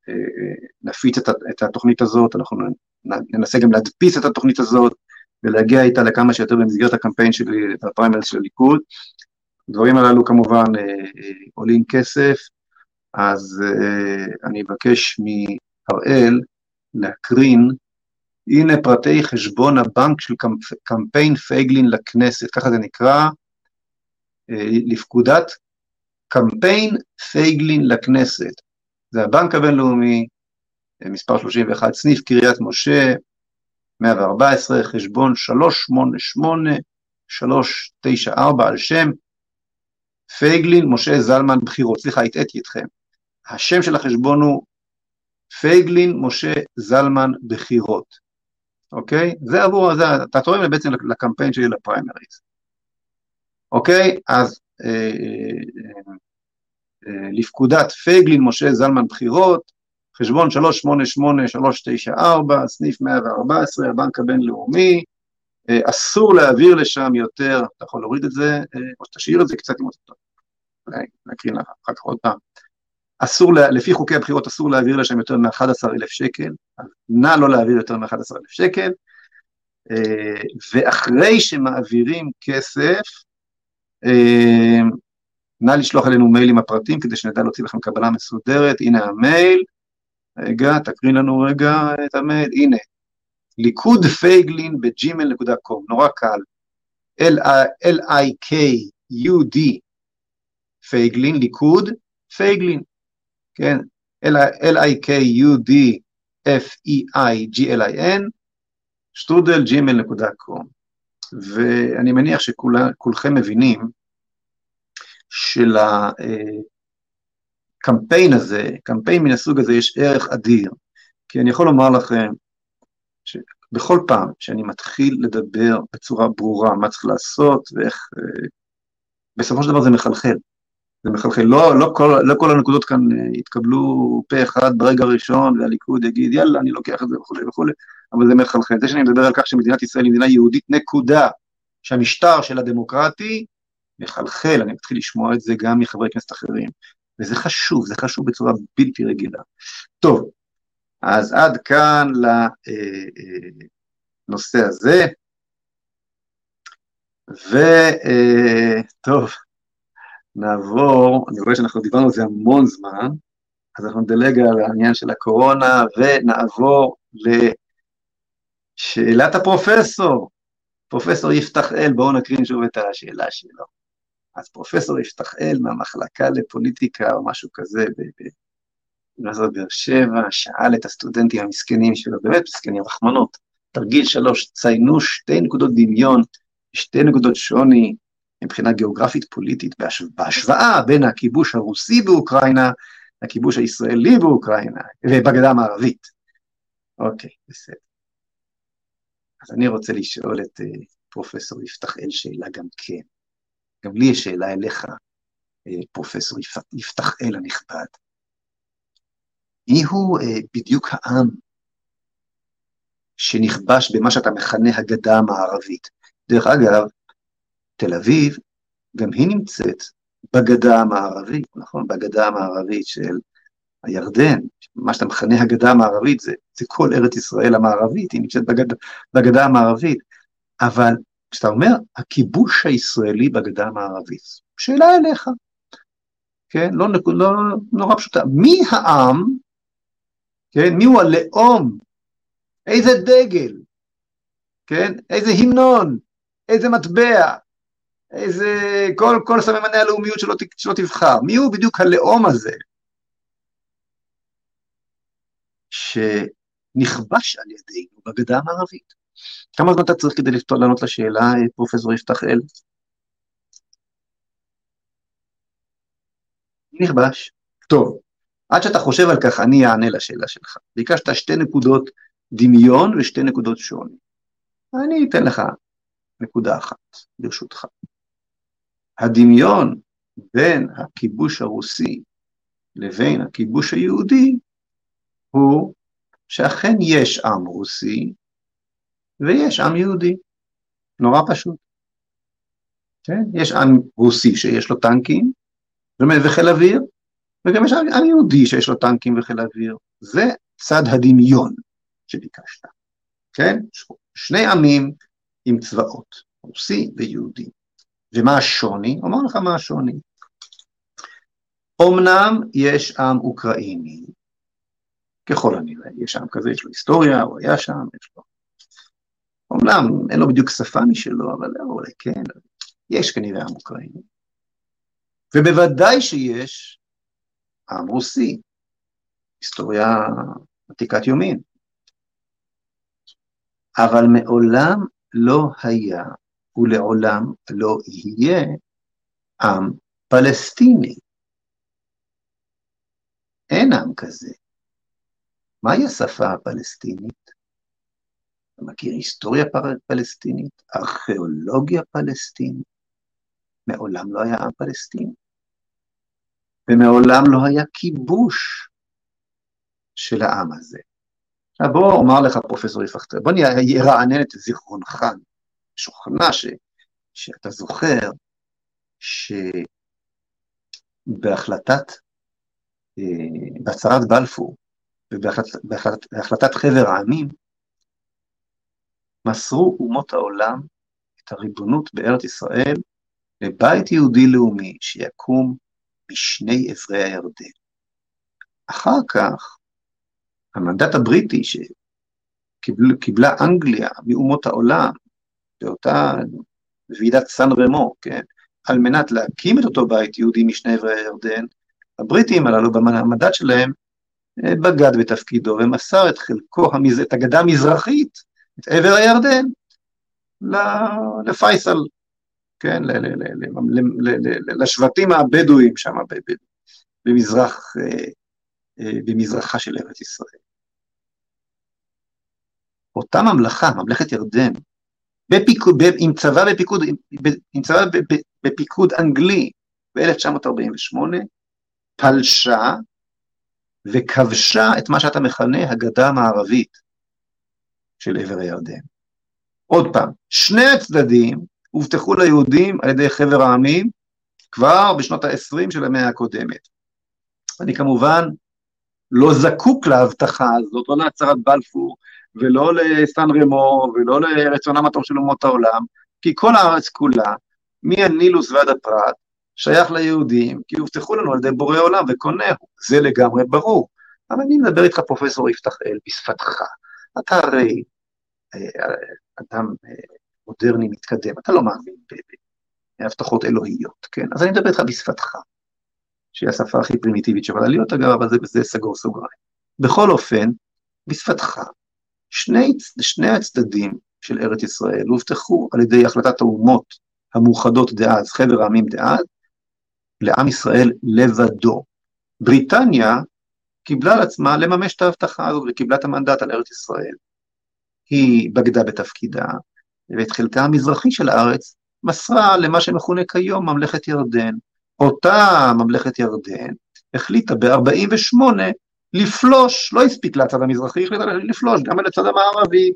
אה, נפיץ את התוכנית הזאת, אנחנו ננסה גם להדפיס את התוכנית הזאת ולהגיע איתה לכמה שיותר במסגרת הקמפיין שלי, הפריימריז של הליכוד. הדברים הללו כמובן עולים כסף, אז אני אבקש מהראל להקרין, הנה פרטי חשבון הבנק של קמפיין פייגלין לכנסת, ככה זה נקרא, לפקודת קמפיין פייגלין לכנסת. זה הבנק הבינלאומי, מספר 31, סניף קריית משה, 114, חשבון 388-394 על שם פייגלין משה זלמן בחירות. סליחה, הטעיתי אתכם. השם של החשבון הוא פייגלין משה זלמן בחירות. אוקיי? זה עבור, זה, אתה תורם בעצם לקמפיין שלי לפריימריז. אוקיי? אז אה, אה, אה, לפקודת פייגלין משה זלמן בחירות, חשבון 388-394, סניף 114, הבנק הבינלאומי, אסור להעביר לשם יותר, אתה יכול להוריד את זה, או שתשאיר את זה קצת אם אתה טוב. נקריא אחר כך עוד פעם. אסור, לפי חוקי הבחירות אסור להעביר לשם יותר מ-11,000 שקל, נא לא להעביר יותר מ-11,000 שקל, ואחרי שמעבירים כסף, נא לשלוח אלינו מייל עם הפרטים כדי שנדע להוציא לכם קבלה מסודרת, הנה המייל, רגע, תקריא לנו רגע את המייל, הנה, ליכוד פייגלין בג'ימל.קום, נורא קל, L-I-K-U-D, פייגלין, ליכוד, פייגלין, כן, L-I-K-U-D, F-E-I-G-L-I-N, שטרודל ג'ימל.קום, ואני מניח שכולכם מבינים של הקמפיין הזה, קמפיין מן הסוג הזה יש ערך אדיר, כי אני יכול לומר לכם שבכל פעם שאני מתחיל לדבר בצורה ברורה מה צריך לעשות ואיך, אה, בסופו של דבר זה מחלחל. זה מחלחל, לא, לא, כל, לא כל הנקודות כאן אה, יתקבלו פה אחד ברגע הראשון והליכוד יגיד יאללה אני לוקח את זה וכולי וכולי, אבל זה מחלחל. זה שאני מדבר על כך שמדינת ישראל היא מדינה יהודית נקודה, שהמשטר של הדמוקרטי מחלחל, אני מתחיל לשמוע את זה גם מחברי כנסת אחרים, וזה חשוב, זה חשוב בצורה בלתי רגילה. טוב, אז עד כאן ל, אה, אה, הזה. וטוב, נעבור, אני רואה שאנחנו דיברנו על זה המון זמן, אז אנחנו נדלג על העניין של הקורונה ונעבור לשאלת הפרופסור. פרופסור יפתח אל, בואו נקרין שוב את השאלה שלו. אז פרופסור יפתח אל מהמחלקה לפוליטיקה או משהו כזה באוניברסיטת באר שבע, שאל את הסטודנטים המסכנים שלו, באמת מסכנים, רחמנות, תרגיל שלוש, ציינו שתי נקודות דמיון, שתי נקודות שוני מבחינה גיאוגרפית פוליטית, בהשוואה בין הכיבוש הרוסי באוקראינה לכיבוש הישראלי באוקראינה ובגדה המערבית. אוקיי, בסדר. אז אני רוצה לשאול את uh, פרופסור יפתח אל שאלה גם כן. גם לי יש שאלה אליך, uh, פרופסור יפתח אל הנכבד. מי הוא uh, בדיוק העם שנכבש במה שאתה מכנה הגדה המערבית? דרך אגב, תל אביב, גם היא נמצאת בגדה המערבית, נכון? בגדה המערבית של הירדן, מה שאתה מכנה הגדה המערבית, זה, זה כל ארץ ישראל המערבית, היא נמצאת בגד, בגדה המערבית. אבל כשאתה אומר, הכיבוש הישראלי בגדה המערבית, שאלה אליך, כן? לא, לא נורא פשוטה. מי העם, כן? מי הוא הלאום? איזה דגל, כן? איזה המנון, איזה מטבע, איזה, כל, כל סממני הלאומיות שלא, שלא תבחר. מי הוא בדיוק הלאום הזה? שנכבש על ידינו בגדה המערבית. כמה זמן אתה צריך כדי לפתור, לענות לשאלה, פרופסור יפתח אל? נכבש. טוב, עד שאתה חושב על כך, אני אענה לשאלה שלך. ביקשת שתי נקודות דמיון ושתי נקודות שוני. אני אתן לך נקודה אחת, ברשותך. הדמיון בין הכיבוש הרוסי לבין הכיבוש היהודי הוא שאכן יש עם רוסי ויש עם יהודי. נורא פשוט. כן? יש עם רוסי שיש לו טנקים וחיל אוויר, וגם יש עם יהודי שיש לו טנקים וחיל אוויר. זה צד הדמיון שביקשת. כן? שני עמים עם צבאות, רוסי ויהודי. ומה השוני? אומר לך מה השוני. אמנם יש עם אוקראיני, ככל הנראה, יש עם כזה, יש לו היסטוריה, הוא היה שם, יש לו... אמנם אין לו בדיוק שפה משלו, אבל אולי כן, יש כנראה עם אוקראיני. ובוודאי שיש עם רוסי, היסטוריה עתיקת יומין. אבל מעולם לא היה ולעולם לא יהיה עם פלסטיני. אין עם כזה. מהי השפה הפלסטינית? אתה מכיר היסטוריה פלסטינית? ארכיאולוגיה פלסטינית? מעולם לא היה עם פלסטיני. ומעולם לא היה כיבוש של העם הזה. עכשיו בוא אומר לך פרופסור יפחת, בוא נרענן את זיכרונך, משוכנע ש, שאתה זוכר שבהחלטת, אה, בהצהרת בלפור ובהחלטת חבר העמים, מסרו אומות העולם את הריבונות בארץ ישראל לבית יהודי לאומי שיקום משני עברי הירדן. אחר כך, המנדט הבריטי שקיבלה אנגליה מאומות העולם באותה ועידת סן רמו, כן, על מנת להקים את אותו בית יהודי משני עברי הירדן, הבריטים הללו במנדט שלהם אה, בגד בתפקידו ומסר את חלקו, את הגדה המזרחית, את עבר הירדן, לפייסל, כן, לשבטים הבדואים שם במזרח, אה, אה, במזרחה של ארץ ישראל. אותה ממלכה, ממלכת ירדן, בפיקוד, עם צבא בפיקוד, עם צבא בפיקוד אנגלי ב-1948, פלשה וכבשה את מה שאתה מכנה הגדה המערבית של עבר הירדן. עוד פעם, שני הצדדים הובטחו ליהודים על ידי חבר העמים כבר בשנות ה-20 של המאה הקודמת. אני כמובן לא זקוק להבטחה הזאת, לא להצהרת בלפור ולא לסן רמו, ולא לרצונם הטוב של אומות העולם, כי כל הארץ כולה, מהנילוס ועד הפרת, שייך ליהודים, כי הובטחו לנו על ידי בורא עולם וקונהו, זה לגמרי ברור. אבל אני מדבר איתך, פרופסור יפתחאל, בשפתך. אתה הרי אה, אדם אה, מודרני מתקדם, אתה לא מאמין בהבטחות אלוהיות, כן? אז אני מדבר איתך בשפתך, שהיא השפה הכי פרימיטיבית שיכולה להיות, אגב, אבל זה, זה סגור סוגריים. בכל אופן, בשפתך, שני, שני הצדדים של ארץ ישראל הובטחו על ידי החלטת האומות המאוחדות דאז, חבר העמים דאז, לעם ישראל לבדו. בריטניה קיבלה על עצמה לממש את ההבטחה הזאת וקיבלה את המנדט על ארץ ישראל. היא בגדה בתפקידה, ואת חלקה המזרחי של הארץ מסרה למה שמכונה כיום ממלכת ירדן. אותה ממלכת ירדן החליטה ב-48 לפלוש, לא הספיק לצד המזרחי, החליטה לפלוש גם לצד המערבי.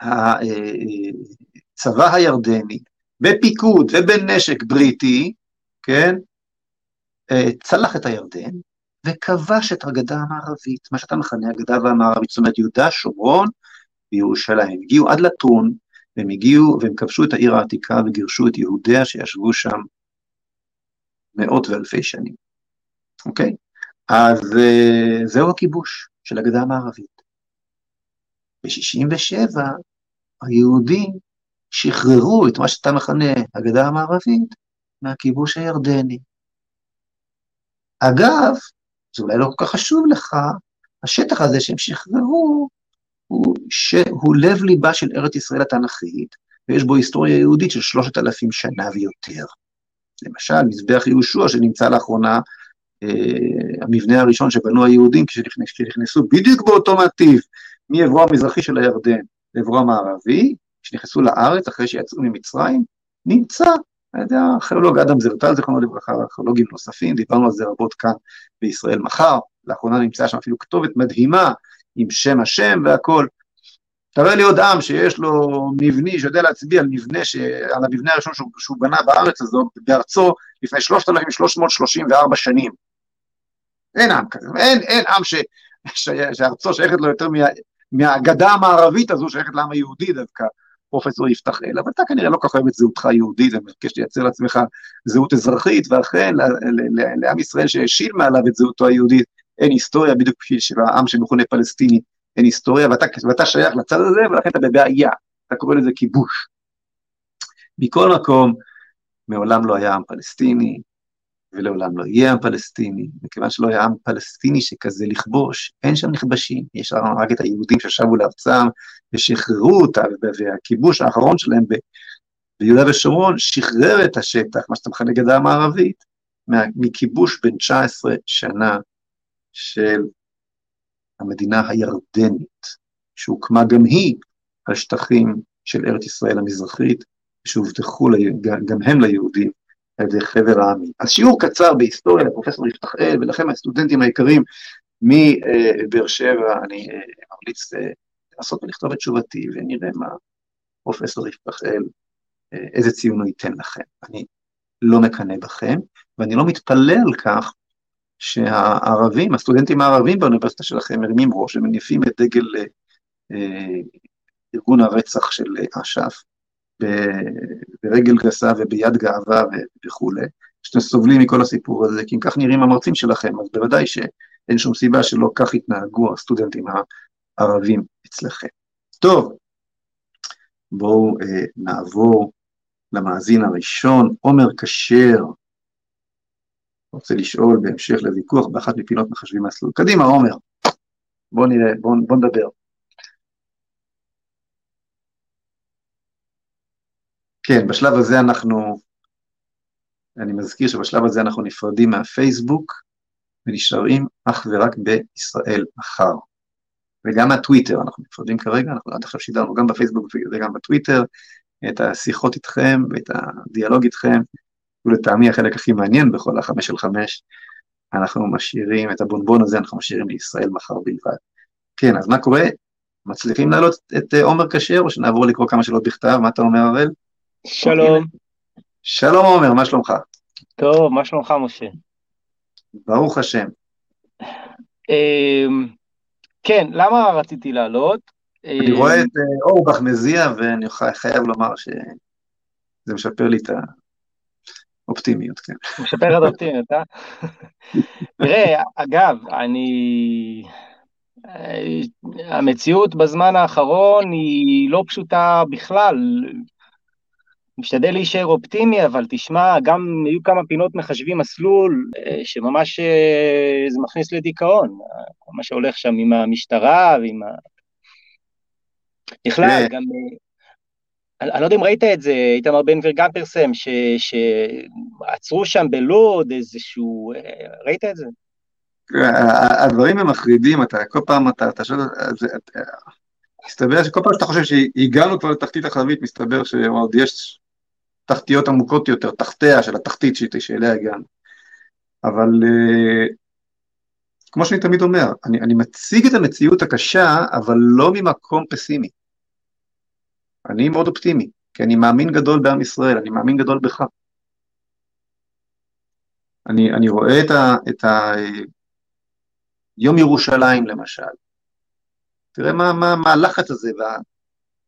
והצבא הירדני, בפיקוד ובנשק בריטי, כן, צלח את הירדן וכבש את הגדה המערבית, מה שאתה מכנה הגדה המערבית, זאת אומרת יהודה, שומרון וירושלים. הגיעו עד לטון, והם הגיעו והם כבשו את העיר העתיקה וגירשו את יהודיה שישבו שם מאות ואלפי שנים, אוקיי? אז uh, זהו הכיבוש של הגדה המערבית. ב-67' היהודים שחררו את מה שאתה מכנה הגדה המערבית מהכיבוש הירדני. אגב, זה אולי לא כל כך חשוב לך, השטח הזה שהם שחררו הוא, שהוא לב ליבה של ארץ ישראל התנ"כית, ויש בו היסטוריה יהודית של שלושת אלפים שנה ויותר. למשל, מזבח יהושע שנמצא לאחרונה, אה, המבנה הראשון שבנו היהודים כשנכנסו בדיוק באותו מטיב מעברו המזרחי של הירדן לעברו המערבי, כשנכנסו לארץ אחרי שיצאו ממצרים, נמצא על ידי הארכיאולוג אדם זרטל, זיכרונו לברכה, ארכיאולוגים נוספים, דיברנו על זה רבות כאן בישראל מחר, לאחרונה נמצאה שם אפילו כתובת מדהימה עם שם השם והכל. תראה לי עוד עם שיש לו מבני, שיודע להצביע על מבנה. על המבנה הראשון שהוא, שהוא בנה בארץ הזו, בארצו, לפני 3,334 שנים. אין עם כזה, אין, אין עם ש... ש... שארצו שייכת לו יותר מה... מהגדה המערבית הזו, שייכת לעם היהודי דווקא, פרופסור יפתח אל, אבל אתה כנראה לא כל כך אוהב את זהותך היהודית, ומבקש לייצר לעצמך זהות אזרחית, ואכן לעם ישראל שהשיל מעליו את זהותו היהודית, אין היסטוריה, בדיוק כפי שהעם שמכונה פלסטיני, אין היסטוריה, ואתה, ואתה שייך לצד הזה, ולכן אתה בבעיה, אתה קורא לזה כיבוש. מכל מקום, מעולם לא היה עם פלסטיני, ולעולם לא יהיה עם פלסטיני, מכיוון שלא היה עם פלסטיני שכזה לכבוש, אין שם נכבשים, יש רק את היהודים ששבו לארצם ושחררו אותה, והכיבוש האחרון שלהם ביהודה ושומרון שחרר את השטח, מה שאתה מכנה גדה המערבית, מכיבוש בן 19 שנה של המדינה הירדנית, שהוקמה גם היא על שטחים של ארץ ישראל המזרחית, שהובטחו גם הם ליהודים על ידי חבר העמים. אז שיעור קצר בהיסטוריה לפרופסור יפתחאל ולכם הסטודנטים היקרים מבאר שבע, אני אה, ממליץ אה, לנסות ולכתוב את תשובתי ונראה מה פרופסור יפתחאל, אה, איזה ציון הוא ייתן לכם. אני לא מקנא בכם, ואני לא מתפלא על כך שהערבים, הסטודנטים הערבים באוניברסיטה שלכם מרימים ראש ומניפים את דגל ארגון הרצח של אש"ף ברגל גסה וביד גאווה וכולי, שאתם סובלים מכל הסיפור הזה, כי אם כך נראים המרצים שלכם, אז בוודאי שאין שום סיבה שלא כך יתנהגו הסטודנטים הערבים אצלכם. טוב, בואו אה, נעבור למאזין הראשון, עומר כשר, רוצה לשאול בהמשך לוויכוח באחת מפינות מחשבים מסלול. קדימה, עומר, בוא נראה, בוא, בוא נדבר. כן, בשלב הזה אנחנו, אני מזכיר שבשלב הזה אנחנו נפרדים מהפייסבוק ונשארים אך ורק בישראל מחר. וגם מהטוויטר, אנחנו נפרדים כרגע, אנחנו עד עכשיו שידרנו גם בפייסבוק וגם בטוויטר, את השיחות איתכם ואת הדיאלוג איתכם, ולטעמי החלק הכי מעניין בכל החמש של חמש, אנחנו משאירים את הבונבון הזה, אנחנו משאירים לישראל מחר בלבד. כן, אז מה קורה? מצליחים להעלות את עומר כשר, או שנעבור לקרוא כמה שאלות בכתב? מה אתה אומר, הראל? שלום. שלום עומר, מה שלומך? טוב, מה שלומך, משה? ברוך השם. אמ, כן, למה רציתי לעלות? אני רואה את אה, אורבך מזיע, ואני חייב לומר שזה משפר לי את האופטימיות, כן. משפר את האופטימיות, אה? תראה, אגב, אני... אה, המציאות בזמן האחרון היא לא פשוטה בכלל. משתדל להישאר אופטימי, אבל תשמע, גם היו כמה פינות מחשבים מסלול, אה, שממש זה מכניס לדיכאון, מה שהולך שם עם המשטרה ועם ה... בכלל, גם... אני לא יודע אם ראית את זה, איתמר בן גביר גם פרסם, שעצרו שם בלוד איזשהו... ראית את זה? הדברים הם מחרידים, אתה כל פעם, אתה, אתה שואל, מסתבר שכל פעם שאתה חושב שהגענו כבר לתחתית החבית, מסתבר שעוד יש תחתיות עמוקות יותר, תחתיה של התחתית שאליה הגענו. אבל כמו שאני תמיד אומר, אני, אני מציג את המציאות הקשה, אבל לא ממקום פסימי. אני מאוד אופטימי, כי אני מאמין גדול בעם ישראל, אני מאמין גדול בך. אני, אני רואה את, ה, את ה... יום ירושלים למשל. תראה מה, מה, מה הלחץ הזה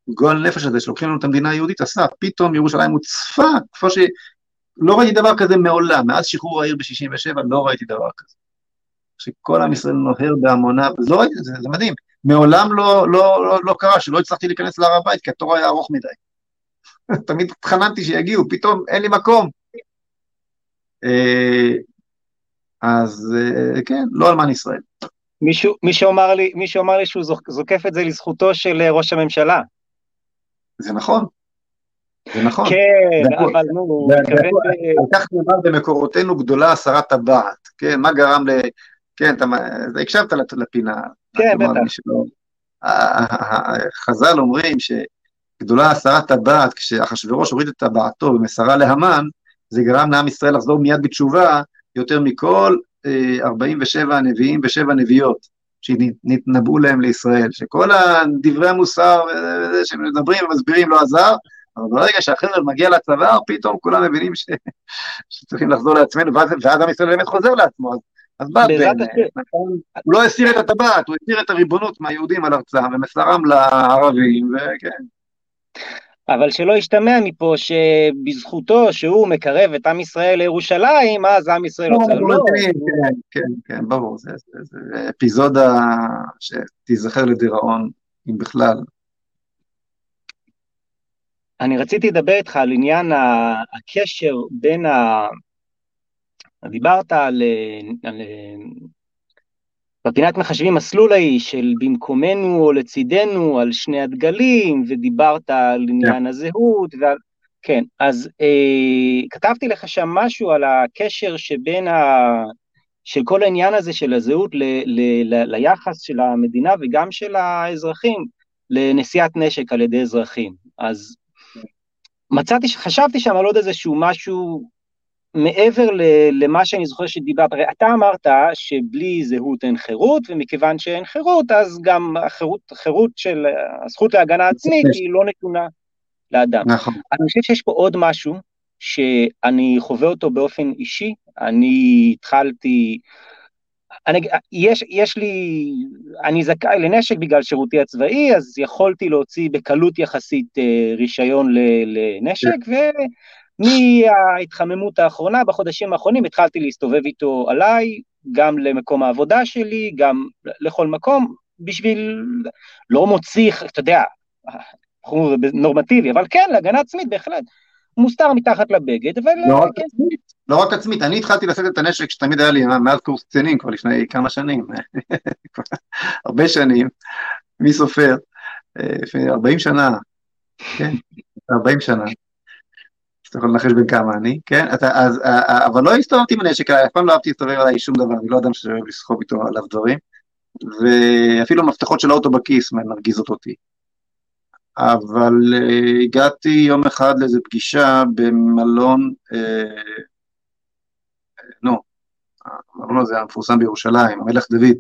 והגועל נפש הזה שלוקחים לנו את המדינה היהודית עשה, פתאום ירושלים הוצפה, כמו שלא ראיתי דבר כזה מעולם, מאז שחרור העיר ב-67' לא ראיתי דבר כזה. שכל עם ישראל נוהר בהמוניו, לא ראיתי את זה, זה מדהים. מעולם לא, לא, לא, לא קרה שלא הצלחתי להיכנס להר הבית, כי התור היה ארוך מדי. תמיד התחננתי שיגיעו, פתאום אין לי מקום. אה, אז אה, כן, לא אלמן ישראל. מישהו, מישהו, אמר לי, מישהו אמר לי שהוא זוקף את זה לזכותו של אה, ראש הממשלה. זה נכון. זה נכון. כן, אבל נו, מתכוון... על כך נאמר במקורותינו גדולה הסרת טבעת, כן, מה גרם ל... כן, אתה הקשבת לפינה. כן, בטח. חז"ל אומרים שגדולה הסרת טבעת, כשאחשוורוש הוריד את טבעתו ומסרה להמן, זה גרם לעם ישראל לחזור מיד בתשובה יותר מכל 47 אה, הנביאים ושבע נביאות שנתנבאו להם לישראל, שכל דברי המוסר שמדברים ומסבירים לא עזר, אבל ברגע שהחרב מגיע לצוואר, פתאום כולם מבינים ש... שצריכים לחזור לעצמנו, ואז, ואז עם ישראל באמת חוזר לעצמו, אז אז בא בן, נכון? הוא לא הסיר את הטבעת, הוא הסיר את הריבונות מהיהודים על ארצם ומסרם לערבים, וכן. אבל שלא ישתמע מפה שבזכותו שהוא מקרב את עם ישראל לירושלים, אז עם ישראל לא, רוצה... לא, כן, כן, כן, ברור, זה, אפיזודה שתיזכר לדיראון, אם בכלל. אני רציתי לדבר איתך על עניין הקשר בין ה... דיברת על, על בפינת מחשבים מסלול ההיא של במקומנו או לצידנו, על שני הדגלים, ודיברת על עניין yeah. הזהות, ועל... כן, אז אה, כתבתי לך שם משהו על הקשר שבין ה... של כל העניין הזה של הזהות ל, ל, ל, ליחס של המדינה וגם של האזרחים לנשיאת נשק על ידי אזרחים. אז מצאתי, חשבתי שם על עוד איזשהו משהו מעבר למה שאני זוכר שדיברת, הרי אתה אמרת שבלי זהות אין חירות, ומכיוון שאין חירות, אז גם החירות, החירות של הזכות להגנה עצמית היא לא נתונה לאדם. נכון. אני חושב שיש פה עוד משהו שאני חווה אותו באופן אישי, אני התחלתי, אני, יש, יש לי, אני זכאי לנשק בגלל שירותי הצבאי, אז יכולתי להוציא בקלות יחסית אה, רישיון לנשק, ו... מההתחממות האחרונה, בחודשים האחרונים התחלתי להסתובב איתו עליי, גם למקום העבודה שלי, גם לכל מקום, בשביל, לא מוציא, אתה יודע, נורמטיבי, אבל כן, להגנה עצמית בהחלט. מוסתר מתחת לבגד, אבל... לא רק כן. עצמית, לא רק עצמית, אני התחלתי לשאת את הנשק שתמיד היה לי מאז קורס קצינים, כבר לפני כמה שנים, הרבה שנים, מי סופר? אה, לפני 40 שנה, כן, 40 שנה. אתה יכול לנחש בין כמה אני, כן? אתה, אז, אבל לא הסתובבתי עם הנשק, אף פעם לא אהבתי להסתובב עליי שום דבר, אני לא אדם שאוהב לסחוב איתו עליו דברים, ואפילו מפתחות של האוטו בכיס מרגיזות אותי. אבל uh, הגעתי יום אחד לאיזו פגישה במלון, נו, המלון הזה המפורסם בירושלים, המלך דוד.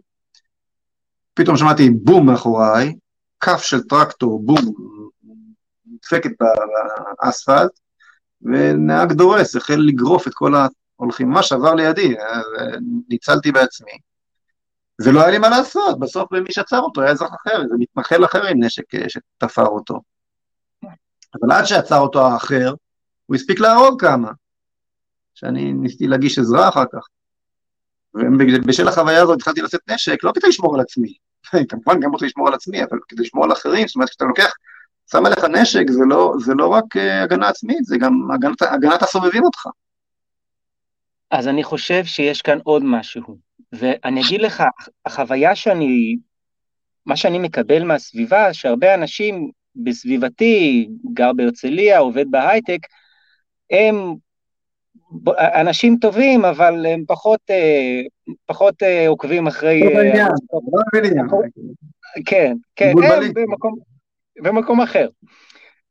פתאום שמעתי בום מאחוריי, כף של טרקטור, בום, נדפקת באספלט, ונהג דורס החל לגרוף את כל ההולכים, ממש עבר לידי, ניצלתי בעצמי. ולא היה לי מה לעשות, בסוף מי שעצר אותו היה אזרח אחר, איזה מתנחל אחר עם נשק אה, שתפר אותו. אבל עד שעצר אותו האחר, הוא הספיק להרוג כמה, שאני ניסיתי להגיש עזרה אחר כך. ובשל החוויה הזאת התחלתי לשאת נשק, לא כדי לשמור על עצמי, כמובן גם רוצה לשמור על עצמי, אבל כדי לשמור על אחרים, זאת אומרת, כשאתה לוקח, שם עליך נשק, זה לא, זה לא רק uh, הגנה עצמית, זה גם הגנת, הגנת הסובבים אותך. אז אני חושב שיש כאן עוד משהו, ואני אגיד לך, החוויה שאני, מה שאני מקבל מהסביבה, שהרבה אנשים בסביבתי, גר בהרצליה, עובד בהייטק, הם אנשים טובים, אבל הם פחות, אה, פחות אה, עוקבים אחרי... לא בעניין, לא בעניין. כן, כן, הם במקום, במקום אחר.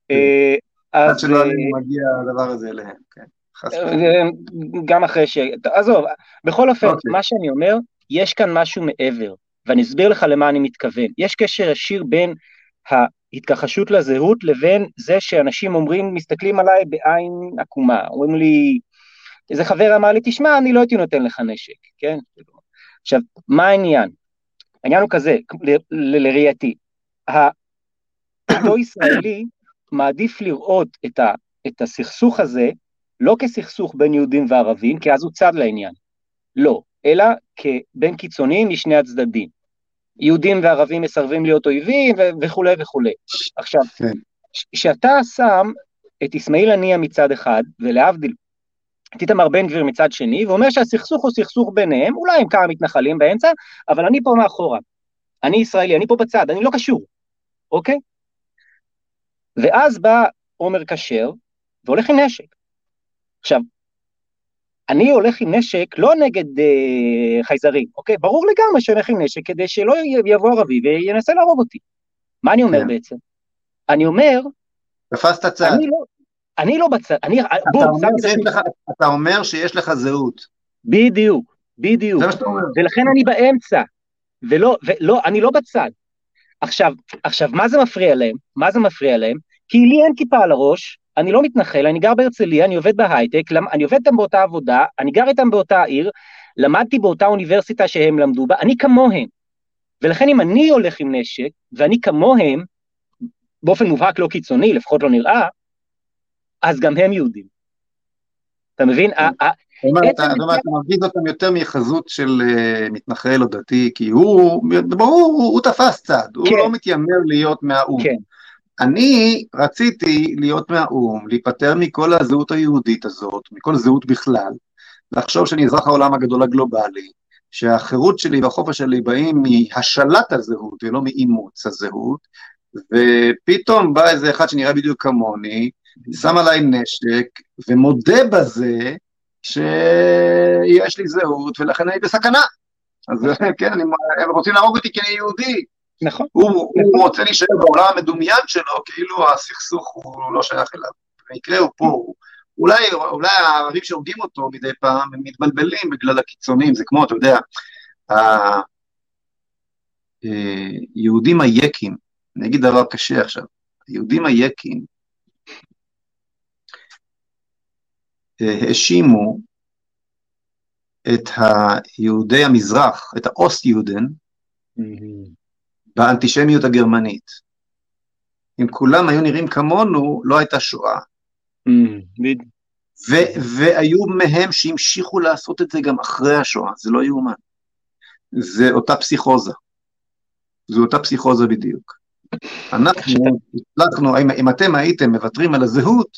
כן. אה, עד שלא מגיע הדבר הזה אליהם, כן. גם אחרי ש... עזוב, בכל אופן, אוקיי. מה שאני אומר, יש כאן משהו מעבר, ואני אסביר לך למה אני מתכוון. יש קשר ישיר בין ההתכחשות לזהות לבין זה שאנשים אומרים, מסתכלים עליי בעין עקומה, אומרים לי, איזה חבר אמר לי, תשמע, אני לא הייתי נותן לך נשק, כן? עכשיו, מה העניין? העניין הוא כזה, לראייתי, אותו ישראלי מעדיף לראות את, ה, את הסכסוך הזה לא כסכסוך בין יהודים וערבים, כי אז הוא צד לעניין, לא, אלא כבין קיצוניים משני הצדדים. יהודים וערבים מסרבים להיות אויבים וכולי וכולי. עכשיו, כשאתה כן. שם את אסמאעיל הנייה מצד אחד, ולהבדיל, את איתמר בן גביר מצד שני, ואומר שהסכסוך הוא סכסוך ביניהם, אולי עם כמה מתנחלים באמצע, אבל אני פה מאחורה. אני ישראלי, אני פה בצד, אני לא קשור, אוקיי? ואז בא עומר כשר, והולך עם נשק. עכשיו, אני הולך עם נשק לא נגד אה, חייזרים, אוקיי? ברור לגמרי שאני הולך עם נשק כדי שלא יבוא ערבי וינסה להרוג אותי. מה אני אומר כן. בעצם? אני אומר... תפסת צד. אני לא, אני לא בצד, אני... אתה, בוא, אומר לך, אתה אומר שיש לך זהות. בדיוק, בדיוק. זה מה שאתה אומר. ולכן אני באמצע, ולא, ולא, אני לא בצד. עכשיו, עכשיו, מה זה מפריע להם? מה זה מפריע להם? כי לי אין כיפה על הראש, אני לא מתנחל, אני גר בהרצליה, אני עובד בהייטק, אני עובד איתם באותה עבודה, אני גר איתם באותה עיר, למדתי באותה אוניברסיטה שהם למדו בה, אני כמוהם. ולכן אם אני הולך עם נשק, ואני כמוהם, באופן מובהק לא קיצוני, לפחות לא נראה, אז גם הם יהודים. אתה מבין? אתה מרגיז אותם יותר מחזות של אה, מתנחל או דתי, כי הוא, ברור, הוא תפס צד, הוא כן. לא מתיימר להיות מהאו"ם. כן. אני רציתי להיות מהאו"ם, להיפטר מכל הזהות היהודית הזאת, מכל זהות בכלל, לחשוב שאני אזרח העולם הגדול הגלובלי, שהחירות שלי והחופש שלי באים מהשלט הזהות ולא מאימוץ הזהות, ופתאום בא איזה אחד שנראה בדיוק כמוני, שם עליי נשק, ומודה בזה שיש לי זהות ולכן אני בסכנה. אז כן, אני, הם רוצים להרוג אותי כי אני יהודי, נכון. הוא, הוא רוצה להישאר בעולם המדומיין שלו, כאילו הסכסוך הוא לא שייך אליו. במקרה הוא פה, הוא, אולי, אולי הערבים שהורגים אותו מדי פעם, הם מתבלבלים בגלל הקיצונים, זה כמו, אתה יודע, היהודים אה, היקים, אני אגיד דבר קשה עכשיו, היהודים היקים אה, האשימו את היהודי המזרח, את האוסט יהודן, mm-hmm. באנטישמיות הגרמנית. אם כולם היו נראים כמונו, לא הייתה שואה. Mm, ו- והיו מהם שהמשיכו לעשות את זה גם אחרי השואה, זה לא יאומן. זה אותה פסיכוזה. זו אותה פסיכוזה בדיוק. אנחנו הצלחנו, אם, אם אתם הייתם מוותרים על הזהות,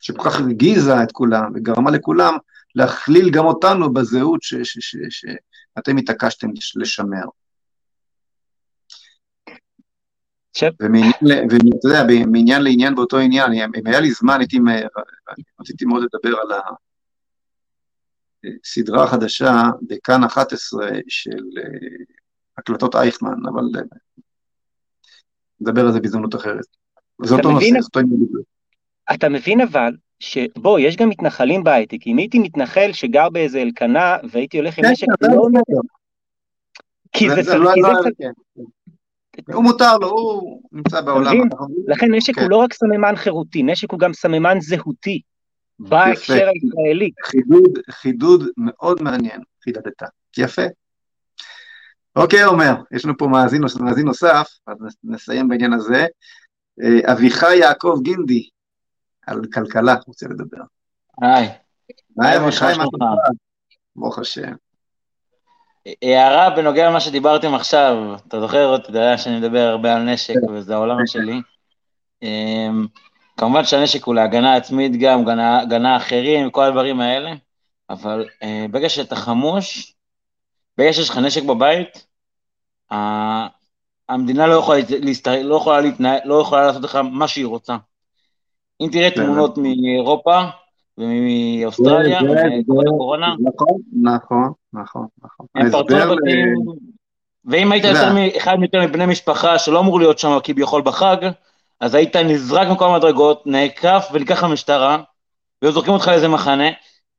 שכל כך הרגיזה את כולם וגרמה לכולם להכליל גם אותנו בזהות שאתם התעקשתם לשמר. ואתה יודע, מעניין לעניין באותו עניין, אם היה לי זמן, הייתי, רציתי מאוד לדבר על הסדרה החדשה בכאן 11 של אה, הקלטות אייכמן, אבל אה, נדבר על זה בהזדמנות אחרת. זה אותו נושא, זה אותו עניין. אתה מבין אבל, שבוא, יש גם מתנחלים בהייטק, אם הייתי מתנחל שגר באיזה אלקנה והייתי הולך עם נשק, כן, לא... כי זה... לא הוא מותר לו, הוא נמצא בעולם. לכן נשק הוא כן. לא רק סממן חירותי, נשק הוא גם סממן זהותי, בהקשר הישראלי. חידוד, חידוד מאוד מעניין, חידדת. יפה. אוקיי, עומר, יש לנו פה מאזין, מאזין נוסף, אז נסיים בעניין הזה. אה, אביחי יעקב גינדי, על כלכלה, רוצה לדבר. היי. היי, מה שלומך? ברוך השם. הערה בנוגע למה שדיברתם עכשיו, אתה זוכר, אתה יודע שאני מדבר הרבה על נשק, כן. וזה העולם שלי. אמ, כמובן שהנשק הוא להגנה עצמית גם, הגנה אחרים, כל הדברים האלה, אבל אה, ברגע שאתה חמוש, ברגע שיש לך נשק בבית, המדינה לא יכולה, להסתר... לא, יכולה להתנה... לא יכולה לעשות לך מה שהיא רוצה. אם תראה תמונות מאירופה ומאוסטרליה, ומכל הקורונה, נכון, נכון, נכון, נכון. הם פרצו לבתים, ואם היית יותר מאחד יותר מבני משפחה שלא אמור להיות שם כביכול בחג, אז היית נזרק מכל המדרגות, נעקף וניקח למשטרה, והיו זורקים אותך לאיזה מחנה,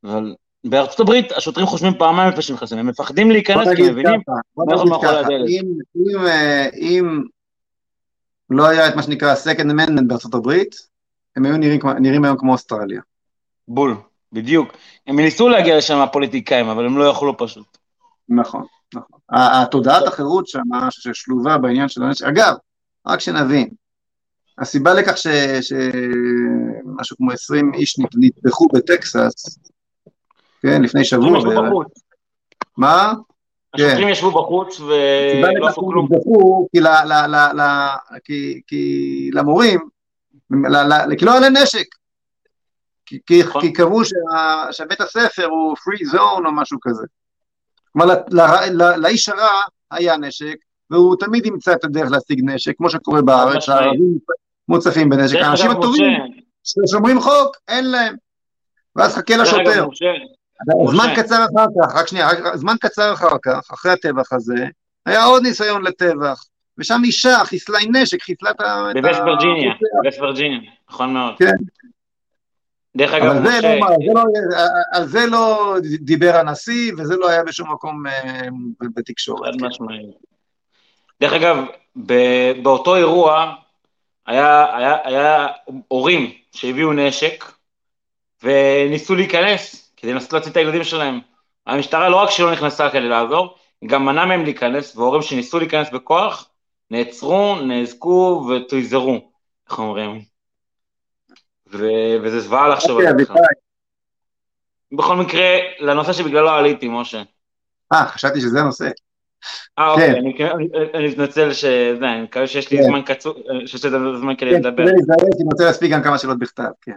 אבל בארצות הברית השוטרים חושבים פעמיים לפני שנכנסים, הם מפחדים להיכנס כי הם מבינים מה יכול מאחורי הדלת. אה, אם לא היה את מה שנקרא Second Amendment בארצות הברית, הם היו נראים, נראים היום כמו אוסטרליה. בול, בדיוק. הם ניסו להגיע לשם הפוליטיקאים, אבל הם לא יכלו פשוט. נכון, נכון. התודעת החירות שם, ששלובה בעניין של הנשק, אגב, רק שנבין, הסיבה לכך שמשהו כמו 20 איש נטבחו בטקסס, כן, לפני שבוע בערך. מה? השוטרים כן. ישבו בחוץ ולא עשו כלום. כי למורים, כי לא היה להם נשק. כי נכון. קבעו שבית הספר הוא free zone או משהו כזה. כלומר, לאיש הרע היה נשק, והוא תמיד ימצא את הדרך להשיג נשק, כמו שקורה בארץ, הערבים מוצפים בנשק. האנשים הטובים ששומרים חוק, אין להם. ואז חכה לשוטר. זמן קצר אחר כך, רק שנייה, זמן קצר אחר כך, אחרי הטבח הזה, היה עוד ניסיון לטבח, ושם אישה חיסלה עם נשק, חיסלה את ה... בווסט וירג'יניה, בווסט וירג'יניה, נכון מאוד. כן. דרך אגב, אבל זה לא, זה לא, על זה לא דיבר הנשיא, וזה לא היה בשום מקום אה, בתקשורת. חד משמעית. דרך אגב, באותו אירוע היה, היה, היה הורים שהביאו נשק וניסו להיכנס, כדי לנסות להציל את הילדים שלהם. המשטרה לא רק שלא נכנסה כדי לעזור, היא גם מנעה מהם להיכנס, והורים שניסו להיכנס בכוח, נעצרו, נאזקו ותויזרו, איך אומרים? ו- וזה זוועה לחשוב על זה. בכל מקרה, לנושא שבגללו עליתי, משה. אה, חשבתי שזה הנושא. אה, אוקיי, כן. אני מתנצל שזה, אני מקווה שיש לי כן. זמן קצור, שיש לי זמן כדי כן, לדבר. אני רוצה להספיק גם כמה שאלות בכתב, כן.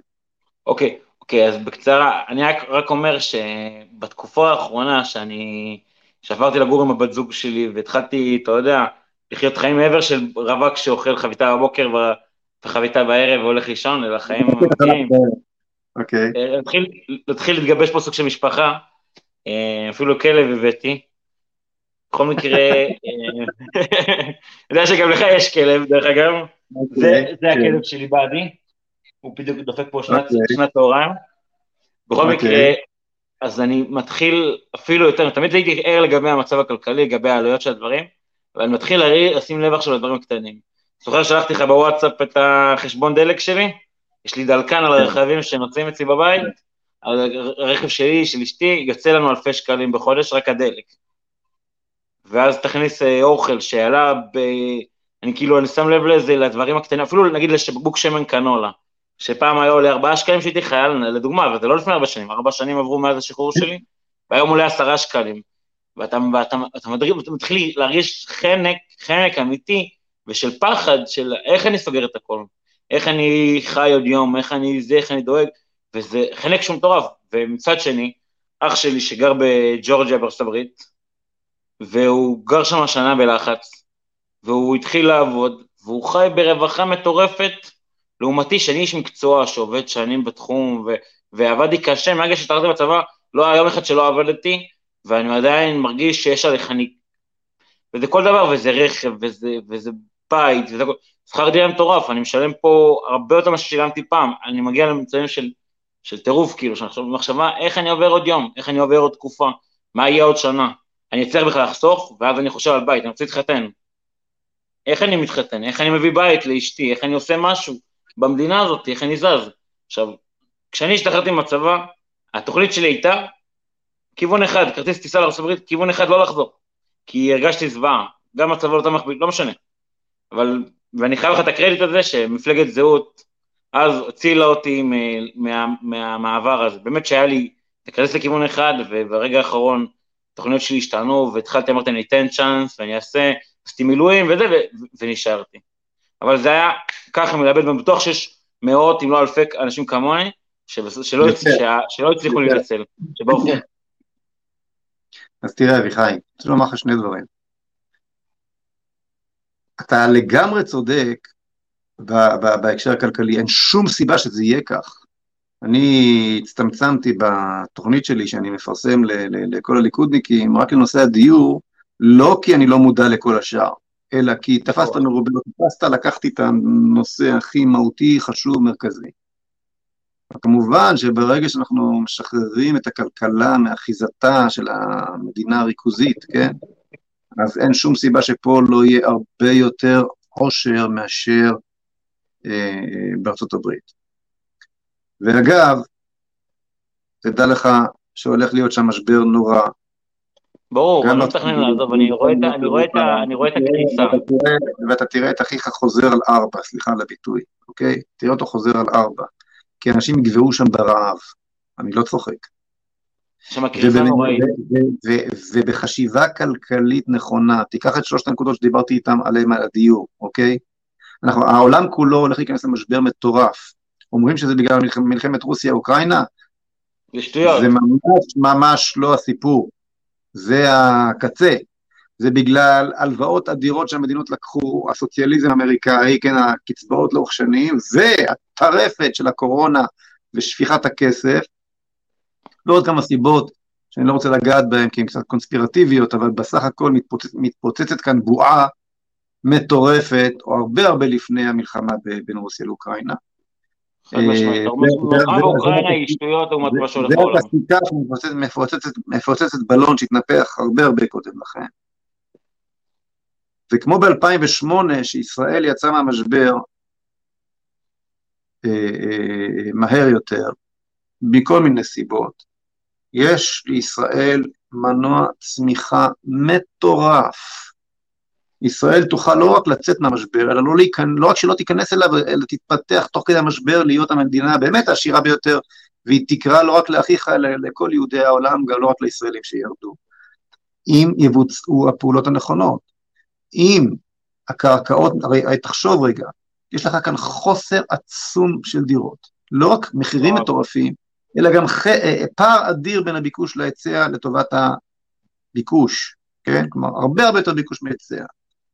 אוקיי, אוקיי, אז בקצרה, אני רק אומר שבתקופה האחרונה שאני, שעברתי לגור עם הבת זוג שלי והתחלתי, אתה יודע, לחיות חיים מעבר של רווק שאוכל חביתה בבוקר וחביתה בערב והולך לישון, אלא חיים אמיתיים. אוקיי. להתחיל להתגבש פה סוג של משפחה, אה, אפילו כלב הבאתי. בכל מקרה, אה, אני יודע שגם לך יש כלב, דרך אגב, זה אוקיי, הכלב שלי באדי. הוא בדיוק דופק פה שנת, okay. אוקיי. צהריים. בכל. אוקיי. מקרה, אז אני מתחיל אפילו יותר, תמיד הייתי ער לגבי המצב הכלכלי, לגבי העלויות של הדברים, אבל אני מתחיל לשים לב עכשיו לדברים הקטנים. זוכר שלחתי לך בוואטסאפ את החשבון דלק שלי? יש לי דלקן על כן. הרכבים שנוצאים אצלי בבית, על הרכב שלי, של אשתי, יוצא לנו אלפי שקלים בחודש, רק הדלק. ואז תכניס אה, אוכל שעלה ב... אני כאילו, אני שם לב לזה, לדברים הקטנים, אפילו נגיד לבקבוק שמן קנולה. שפעם היה עולה ארבעה שקלים שהייתי חייל, לדוגמה, וזה לא לפני ארבע שנים, ארבע שנים עברו מאז השחרור שלי, והיום עולה עשרה שקלים. ואתה, ואתה, ואתה מדריג, אתה מתחיל להרגיש חנק, חנק אמיתי, ושל פחד, של איך אני סוגר את הכל, איך אני חי עוד יום, איך אני זה, איך אני דואג, וזה חנק שהוא מטורף. ומצד שני, אח שלי שגר בג'ורג'יה בארצות הברית, והוא גר שם שנה בלחץ, והוא התחיל לעבוד, והוא חי ברווחה מטורפת, לעומתי שאני איש מקצוע שעובד שנים בתחום, ו- ועבדתי קשה, מהרגע שהתחלתי בצבא, לא היה יום אחד שלא עבדתי, ואני עדיין מרגיש שיש עליך אני... וזה כל דבר, וזה רכב, וזה, וזה בית, וזה כל... שכר דירה מטורף, אני משלם פה הרבה יותר ממה ששילמתי פעם, אני מגיע למצבים של, של טירוף, כאילו, חושב במחשבה, איך אני עובר עוד יום, איך אני עובר עוד תקופה, מה יהיה עוד שנה, אני אצליח בכלל לחסוך, ואז אני חושב על בית, אני רוצה להתחתן. איך אני מתחתן, איך אני מביא בית לאשתי, איך אני עושה משהו, במדינה הזאת, איך אני זז. עכשיו, כשאני השתחררתי מהצבא, התוכנית שלי הייתה כיוון אחד, כרטיס טיסה לארצות הברית, כיוון אחד לא לחזור. כי הרגשתי זוועה, גם מצבו לא תמך בי, לא משנה. אבל, ואני חייב לך את הקרדיט הזה שמפלגת זהות אז הצילה אותי מה, מהמעבר הזה. באמת שהיה לי, תיכנס לכיוון אחד, וברגע האחרון התוכניות שלי השתנו, והתחלתי, אמרתי, אני אתן צ'אנס, ואני אעשה, עשיתי מילואים וזה, ונשארתי. אבל זה היה ככה מלאבד, ואני בטוח שיש מאות, אם לא אלפי אנשים כמוני, שלא, שלא הצליחו להינצל, שברחו. אז תראה, אביחי, אני רוצה לומר לך שני דברים. אתה לגמרי צודק בהקשר הכלכלי, אין שום סיבה שזה יהיה כך. אני הצטמצמתי בתוכנית שלי שאני מפרסם לכל הליכודניקים רק לנושא הדיור, לא כי אני לא מודע לכל השאר, אלא כי תפסת מרובה, תפסת, לקחתי את הנושא הכי מהותי, חשוב, מרכזי. כמובן שברגע שאנחנו משחררים את הכלכלה מאחיזתה של המדינה הריכוזית, כן? אז אין שום סיבה שפה לא יהיה הרבה יותר עושר מאשר אה, בארצות הברית. ואגב, תדע לך שהולך להיות שם משבר נורא. ברור, אני לא מתכנן לעזוב, אני רואה את הקריסה. ואתה תראה את אחיך חוזר על ארבע, סליחה על הביטוי, אוקיי? תראה אותו חוזר על ארבע. כי אנשים יגבעו שם ברעב, אני לא צוחק. שם הקריסה נוראית. ובחשיבה כלכלית נכונה, תיקח את שלושת הנקודות שדיברתי איתם עליהם על הדיור, אוקיי? אנחנו, העולם כולו הולך להיכנס למשבר מטורף. אומרים שזה בגלל מלחמת רוסיה-אוקראינה? זה שטויות. זה ממש ממש לא הסיפור, זה הקצה. זה בגלל הלוואות אדירות שהמדינות לקחו, הסוציאליזם האמריקאי, כן, הקצבאות לאורך שנים, והטרפת של הקורונה ושפיכת הכסף, ועוד כמה סיבות שאני לא רוצה לגעת בהן כי הן קצת קונספירטיביות, אבל בסך הכל מתפוצצ, מתפוצצת כאן בועה מטורפת, או הרבה הרבה לפני המלחמה בין רוסיה לאוקראינה. בעולם. זה הסיכה שמפוצצת בלון שהתנפח הרבה הרבה קודם לכן. וכמו ב-2008, שישראל יצאה מהמשבר אה, אה, מהר יותר, מכל מיני סיבות, יש לישראל מנוע צמיחה מטורף. ישראל תוכל לא רק לצאת מהמשבר, אלא לא, להיכנ... לא רק שלא תיכנס אליו, אלא תתפתח תוך כדי המשבר להיות המדינה באמת העשירה ביותר, והיא תקרא לא רק לאחיך, אלא לכל יהודי העולם, גם לא רק לישראלים שירדו. אם יבוצעו הפעולות הנכונות. אם הקרקעות, הרי, תחשוב רגע, יש לך כאן חוסר עצום של דירות, לא רק מחירים מטורפים, אלא גם ח... אה, פער אדיר בין הביקוש להיצע לטובת הביקוש, כן? כלומר, הרבה הרבה יותר ביקוש מהיצע.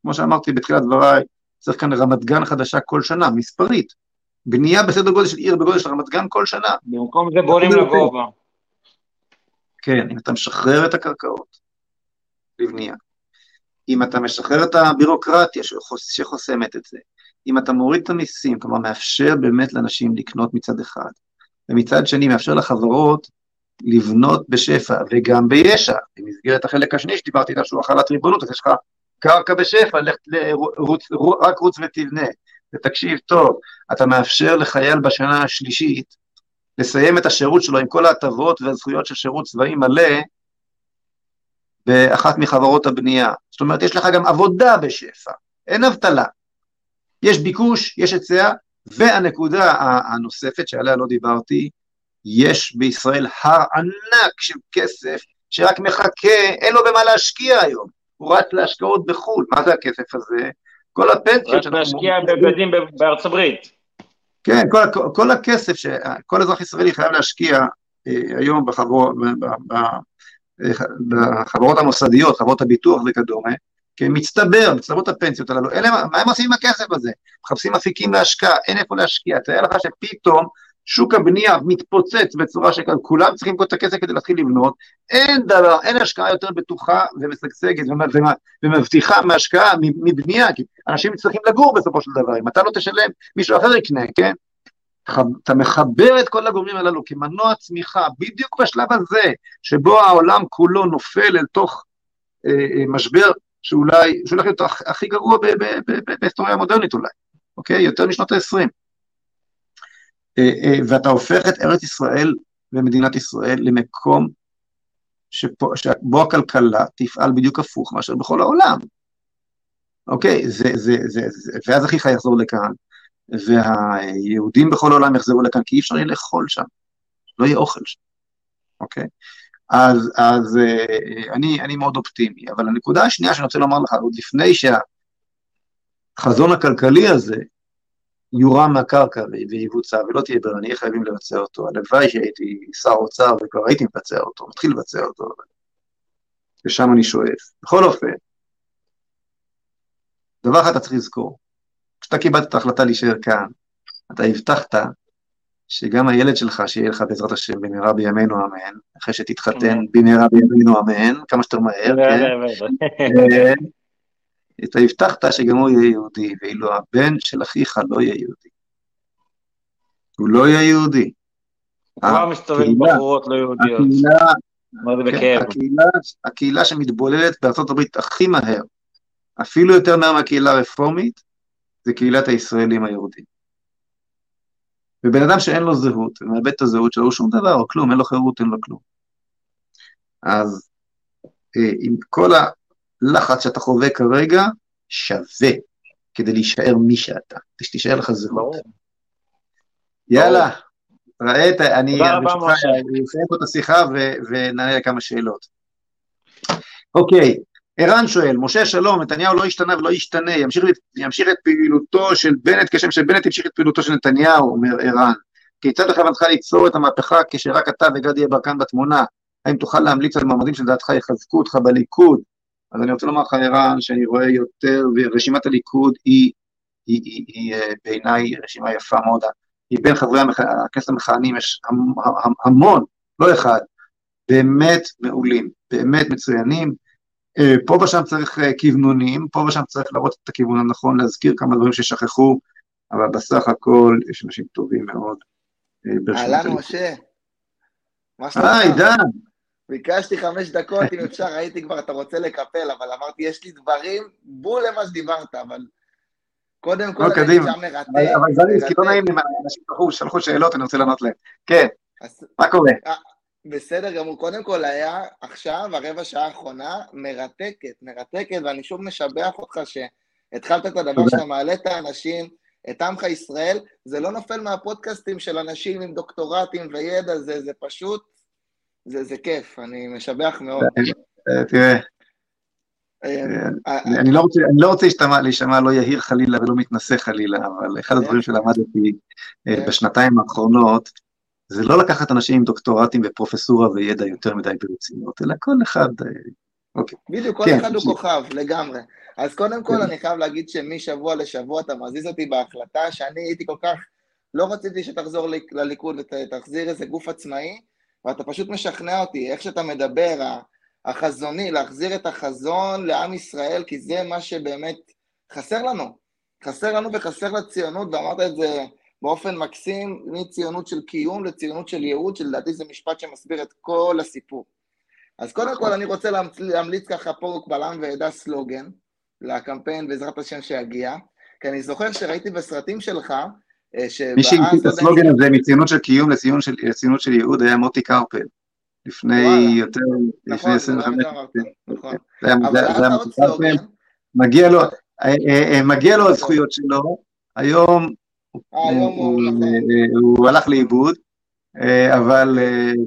כמו שאמרתי בתחילת דבריי, צריך כאן רמת גן חדשה כל שנה, מספרית. בנייה בסדר גודל של עיר בגודל של רמת גן כל שנה. במקום זה בונים לגובה. כן, אם אתה משחרר את הקרקעות לבנייה, אם אתה משחרר את הבירוקרטיה שחוסמת את זה, אם אתה מוריד את המיסים, כלומר מאפשר באמת לאנשים לקנות מצד אחד, ומצד שני מאפשר לחברות לבנות בשפע, וגם ביש"ע, במסגרת החלק השני שדיברתי איתה שהוא החלת ריבונות, אז יש לך קרקע בשפע, לך, לרוץ, רק רוץ ותבנה. ותקשיב טוב, אתה מאפשר לחייל בשנה השלישית לסיים את השירות שלו עם כל ההטבות והזכויות של שירות צבאי מלא, באחת מחברות הבנייה. זאת אומרת, יש לך גם עבודה בשפע, אין אבטלה. יש ביקוש, יש היצע, והנקודה הנוספת שעליה לא דיברתי, יש בישראל הר ענק של כסף שרק מחכה, אין לו במה להשקיע היום, הוא רץ להשקעות בחו"ל, מה זה הכסף הזה? כל הפנסיות שאנחנו... רץ להשקיע בבגדים בארצות הברית. כן, כל, כל הכסף שכל אזרח ישראלי חייב להשקיע אה, היום בחברות, בחברות המוסדיות, חברות הביטוח וכדומה, כמצטבר, מצטברות הפנסיות הללו, אלה, מה הם עושים עם הכסף הזה? מחפשים אפיקים להשקעה, אין איפה להשקיע, תאר לך שפתאום שוק הבנייה מתפוצץ בצורה שכולם צריכים לקרוא את הכסף כדי להתחיל לבנות, אין דבר, אין השקעה יותר בטוחה ומשגשגת ומבטיחה מהשקעה, מבנייה, כי אנשים צריכים לגור בסופו של דבר, אם אתה לא תשלם, מישהו אחר יקנה, כן? אתה מחבר את כל הגורמים הללו כמנוע צמיחה, בדיוק בשלב הזה, שבו העולם כולו נופל אל תוך אה, אה, משבר שאולי, שהולך להיות הכי גרוע בהיסטוריה המודרנית אולי, אוקיי? יותר משנות ה-20. אה, אה, ואתה הופך את ארץ ישראל ומדינת ישראל למקום שפה, שבו הכלכלה תפעל בדיוק הפוך מאשר בכל העולם. אוקיי, זה, זה, זה, זה, ואז אחיך יחזור לכאן, והיהודים בכל העולם יחזרו לכאן, כי אי אפשר יהיה לאכול שם, לא יהיה אוכל שם, אוקיי? אז, אז אה, אני, אני מאוד אופטימי, אבל הנקודה השנייה שאני רוצה לומר לך, עוד לפני שהחזון הכלכלי הזה יורם מהקרקע ויבוצע ולא תהיה ברירה, נהיה חייבים לבצע אותו. הלוואי שהייתי שר אוצר וכבר הייתי מבצע אותו, מתחיל לבצע אותו, ושם אני שואף. בכל אופן, דבר אחד אתה צריך לזכור, כשאתה קיבלת את ההחלטה להישאר כאן, אתה הבטחת שגם הילד שלך, שיהיה לך בעזרת השם במהרה בימינו אמן, אחרי שתתחתן במהרה בימינו אמן, כמה שיותר מהר, כן? אתה הבטחת שגם הוא יהיה יהודי, ואילו הבן של אחיך לא יהיה יהודי. הוא לא יהיה יהודי. כבר מסתובב בחורות לא יהודיות. כן, הקהילה שמתבוללת בארצות הברית הכי מהר, אפילו יותר מהר מהקהילה הרפורמית, זה קהילת הישראלים היהודים. ובן אדם שאין לו זהות, ומאבד את הזהות שלו, שום דבר, או כלום, אין לו חירות, אין לו כלום. אז אה, עם כל הלחץ שאתה חווה כרגע, שווה כדי להישאר מי שאתה, כדי שתישאר לך זהות. יאללה, ראית, אני ברשותך אסיים פה את השיחה ונענה לכמה שאלות. אוקיי, ערן שואל, משה שלום, נתניהו לא השתנה ולא ישתנה, ימשיך, ימשיך את פעילותו של בנט כשם שבנט ימשיך את פעילותו של נתניהו, אומר ערן. כיצד בכוונתך ליצור את המהפכה כשרק אתה וגדי יברקן בתמונה? האם תוכל להמליץ על מועמדים שלדעתך יחזקו אותך בליכוד? אז אני רוצה לומר לך, ערן, שאני רואה יותר, ורשימת הליכוד היא, היא, היא, היא, היא בעיניי רשימה יפה מאוד. היא בין חברי. הכנסת המכהנים, יש המון, לא אחד, באמת מעולים, באמת מצוינים. אה, פה ושם צריך אה, כוונונים, פה ושם צריך להראות את הכיוון הנכון, להזכיר כמה דברים ששכחו, אבל בסך הכל יש אנשים טובים מאוד. אה, אהלן, משה. אה, עידן. ביקשתי חמש דקות, אם אפשר, ראיתי כבר, אתה רוצה לקפל, אבל אמרתי, יש לי דברים בול למה שדיברת, אבל קודם כל, אני נשאר מרתק. אבל כי לא נעים לי, אנשים שלחו שאלות, אני רוצה לענות להם. כן, מה קורה? בסדר גמור, קודם כל היה עכשיו, הרבע שעה האחרונה, מרתקת, מרתקת, ואני שוב משבח אותך שהתחלת את הדבר שאתה מעלה את האנשים, את עמך ישראל, זה לא נופל מהפודקאסטים של אנשים עם דוקטורטים וידע, זה, זה פשוט, זה, זה כיף, אני משבח מאוד. תראה, אני לא רוצה, אני לא רוצה להישמע לא יהיר חלילה ולא מתנשא חלילה, אבל אחד הדברים שלמדתי בשנתיים האחרונות, זה לא לקחת אנשים עם דוקטורטים ופרופסורה וידע יותר מדי ברצינות, אלא כל אחד... אה, אוקיי. בדיוק, כל כן, אחד הוא כוכב, לגמרי. אז קודם כל אני חייב להגיד שמשבוע לשבוע אתה מזיז אותי בהחלטה שאני הייתי כל כך, לא רציתי שתחזור לליכוד ותחזיר איזה גוף עצמאי, ואתה פשוט משכנע אותי, איך שאתה מדבר, החזוני, להחזיר את החזון לעם ישראל, כי זה מה שבאמת חסר לנו. חסר לנו וחסר לציונות, ואמרת את זה באופן מקסים מציונות של קיום לציונות של ייעוד, שלדעתי זה משפט שמסביר את כל הסיפור. אז קודם כל אני רוצה להמליץ ככה פה קבל ועדה סלוגן לקמפיין בעזרת השם שיגיע, כי אני זוכר שראיתי בסרטים שלך, אה, מי שהמציא את הסלוגן הזה מציונות של קיום לציונות של, לציונות של ייעוד היה מוטי קרפל, לפני יותר, לפני 25 שנים. נכון, זה היה מוטי קרפל, לו, אה, אה, מגיע לו הזכויות שלו, היום הוא הלך לאיבוד, אבל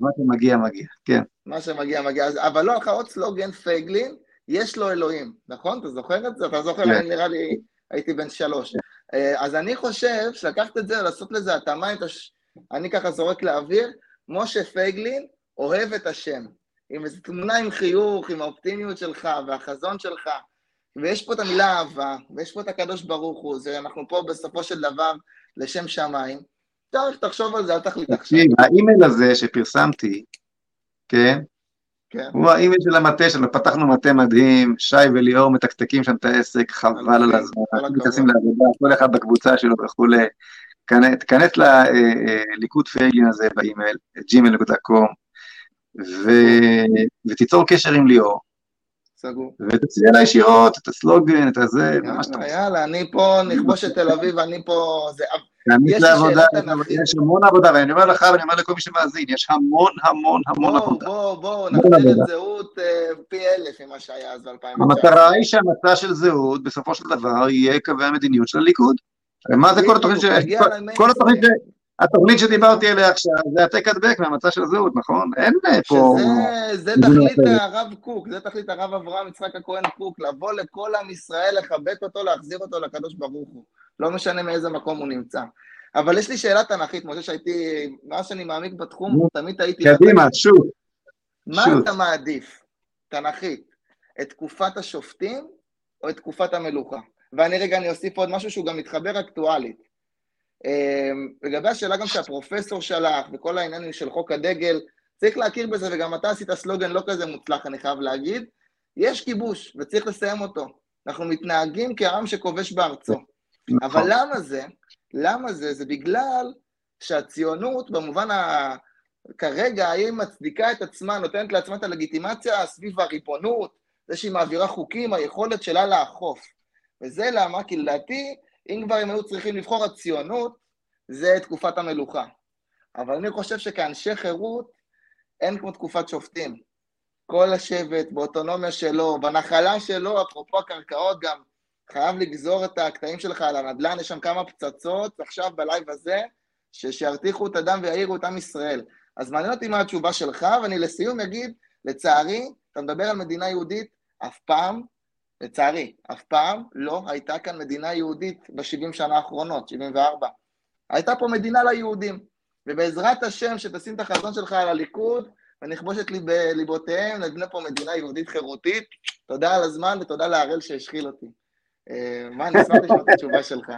מה שמגיע מגיע, כן. מה שמגיע מגיע, אבל לא, לך עוד סלוגן פייגלין, יש לו אלוהים, נכון? אתה זוכר את זה? אתה זוכר, כן. נראה לי, הייתי בן שלוש. אז אני חושב שלקחת את זה, לעשות לזה התאמה, אני ככה זורק לאוויר, משה פייגלין אוהב את השם. עם איזו תמונה עם חיוך, עם האופטימיות שלך והחזון שלך, ויש פה את המילה אהבה, ויש פה את הקדוש ברוך הוא, זה אנחנו פה בסופו של דבר לשם שמיים. צריך, תחשוב על זה, אל תחליט עכשיו. האימייל הזה שפרסמתי, כן? כן. הוא האימייל של המטה שלנו, פתחנו מטה מדהים, שי וליאור מתקתקים שם את העסק, חבל על הזמן, נכנסים לעבודה, כל אחד בקבוצה שלו וכולי. תיכנס לליקוד אה, אה, פייגלין הזה באימייל, gmail.com, ותיצור קשר עם ליאור. סגור. ותציע לה ישירות את הסלוגן, את הזה, מה שאתה יאללה, רוצה. יאללה, אני פה נכבוש את תל אביב, אני פה... זה... יש לעבודה, שאלה תנ"כית. יש המון עבודה, ואני אומר לך, ואני אומר לכל מי שמאזין, יש המון המון המון עבודה. בואו, בואו, נחזיר. את זהות אה, פי אלף ממה שהיה אז ב-2019. המטרה היא שהמצע של זהות, בסופו של דבר, יהיה קווי המדיניות של הליכוד. מה זה כל התוכנית ש... כל התוכנית ש... התוכנית שדיברתי עליה עכשיו, זה העתק הדבק מהמצע של זהות, נכון? אין פה... שזה זה תכלית אחרת. הרב קוק, זה תכלית הרב אברהם יצחק הכהן קוק, לבוא לכל עם ישראל, לחבק אותו, להחזיר אותו לקדוש ברוך הוא. לא משנה מאיזה מקום הוא נמצא. אבל יש לי שאלה תנ"כית, משה, שהייתי, מאז שאני מעמיק בתחום, תמיד הייתי... קדימה, שוב. מה שוט. אתה מעדיף, תנ"כית, את תקופת השופטים או את תקופת המלוכה? ואני רגע, אני אוסיף עוד משהו שהוא גם מתחבר אקטואלית. אמ, לגבי השאלה גם שהפרופסור שלח, וכל העניינים של חוק הדגל, צריך להכיר בזה, וגם אתה עשית סלוגן לא כזה מוצלח, אני חייב להגיד, יש כיבוש, וצריך לסיים אותו. אנחנו מתנהגים כעם שכובש בארצו. אבל נכון. למה זה? למה זה? זה בגלל שהציונות, במובן ה... כרגע, היא מצדיקה את עצמה, נותנת לעצמה את הלגיטימציה סביב הריבונות, זה שהיא מעבירה חוקים, היכולת שלה לאכוף. וזה למה? כי לדעתי, אם כבר הם היו צריכים לבחור הציונות, זה תקופת המלוכה. אבל אני חושב שכאנשי חירות, אין כמו תקופת שופטים. כל השבט באוטונומיה שלו, בנחלה שלו, אפרופו הקרקעות גם, חייב לגזור את הקטעים שלך על הנדל"ן, יש שם כמה פצצות עכשיו בלייב הזה, שירתיחו את הדם ויעירו את עם ישראל. אז מעניין אותי מה התשובה שלך, ואני לסיום אגיד, לצערי, אתה מדבר על מדינה יהודית, אף פעם, לצערי, אף פעם לא הייתה כאן מדינה יהודית ב-70 שנה האחרונות, 74. הייתה פה מדינה ליהודים, ובעזרת השם, שתשים את החזון שלך על הליכוד, ונכבוש את ליב, ליבותיהם, נבנה פה מדינה יהודית חירותית. תודה על הזמן ותודה להראל שהשחיל אותי. אה, מה, אני אשמח לשמוע את התשובה שלך.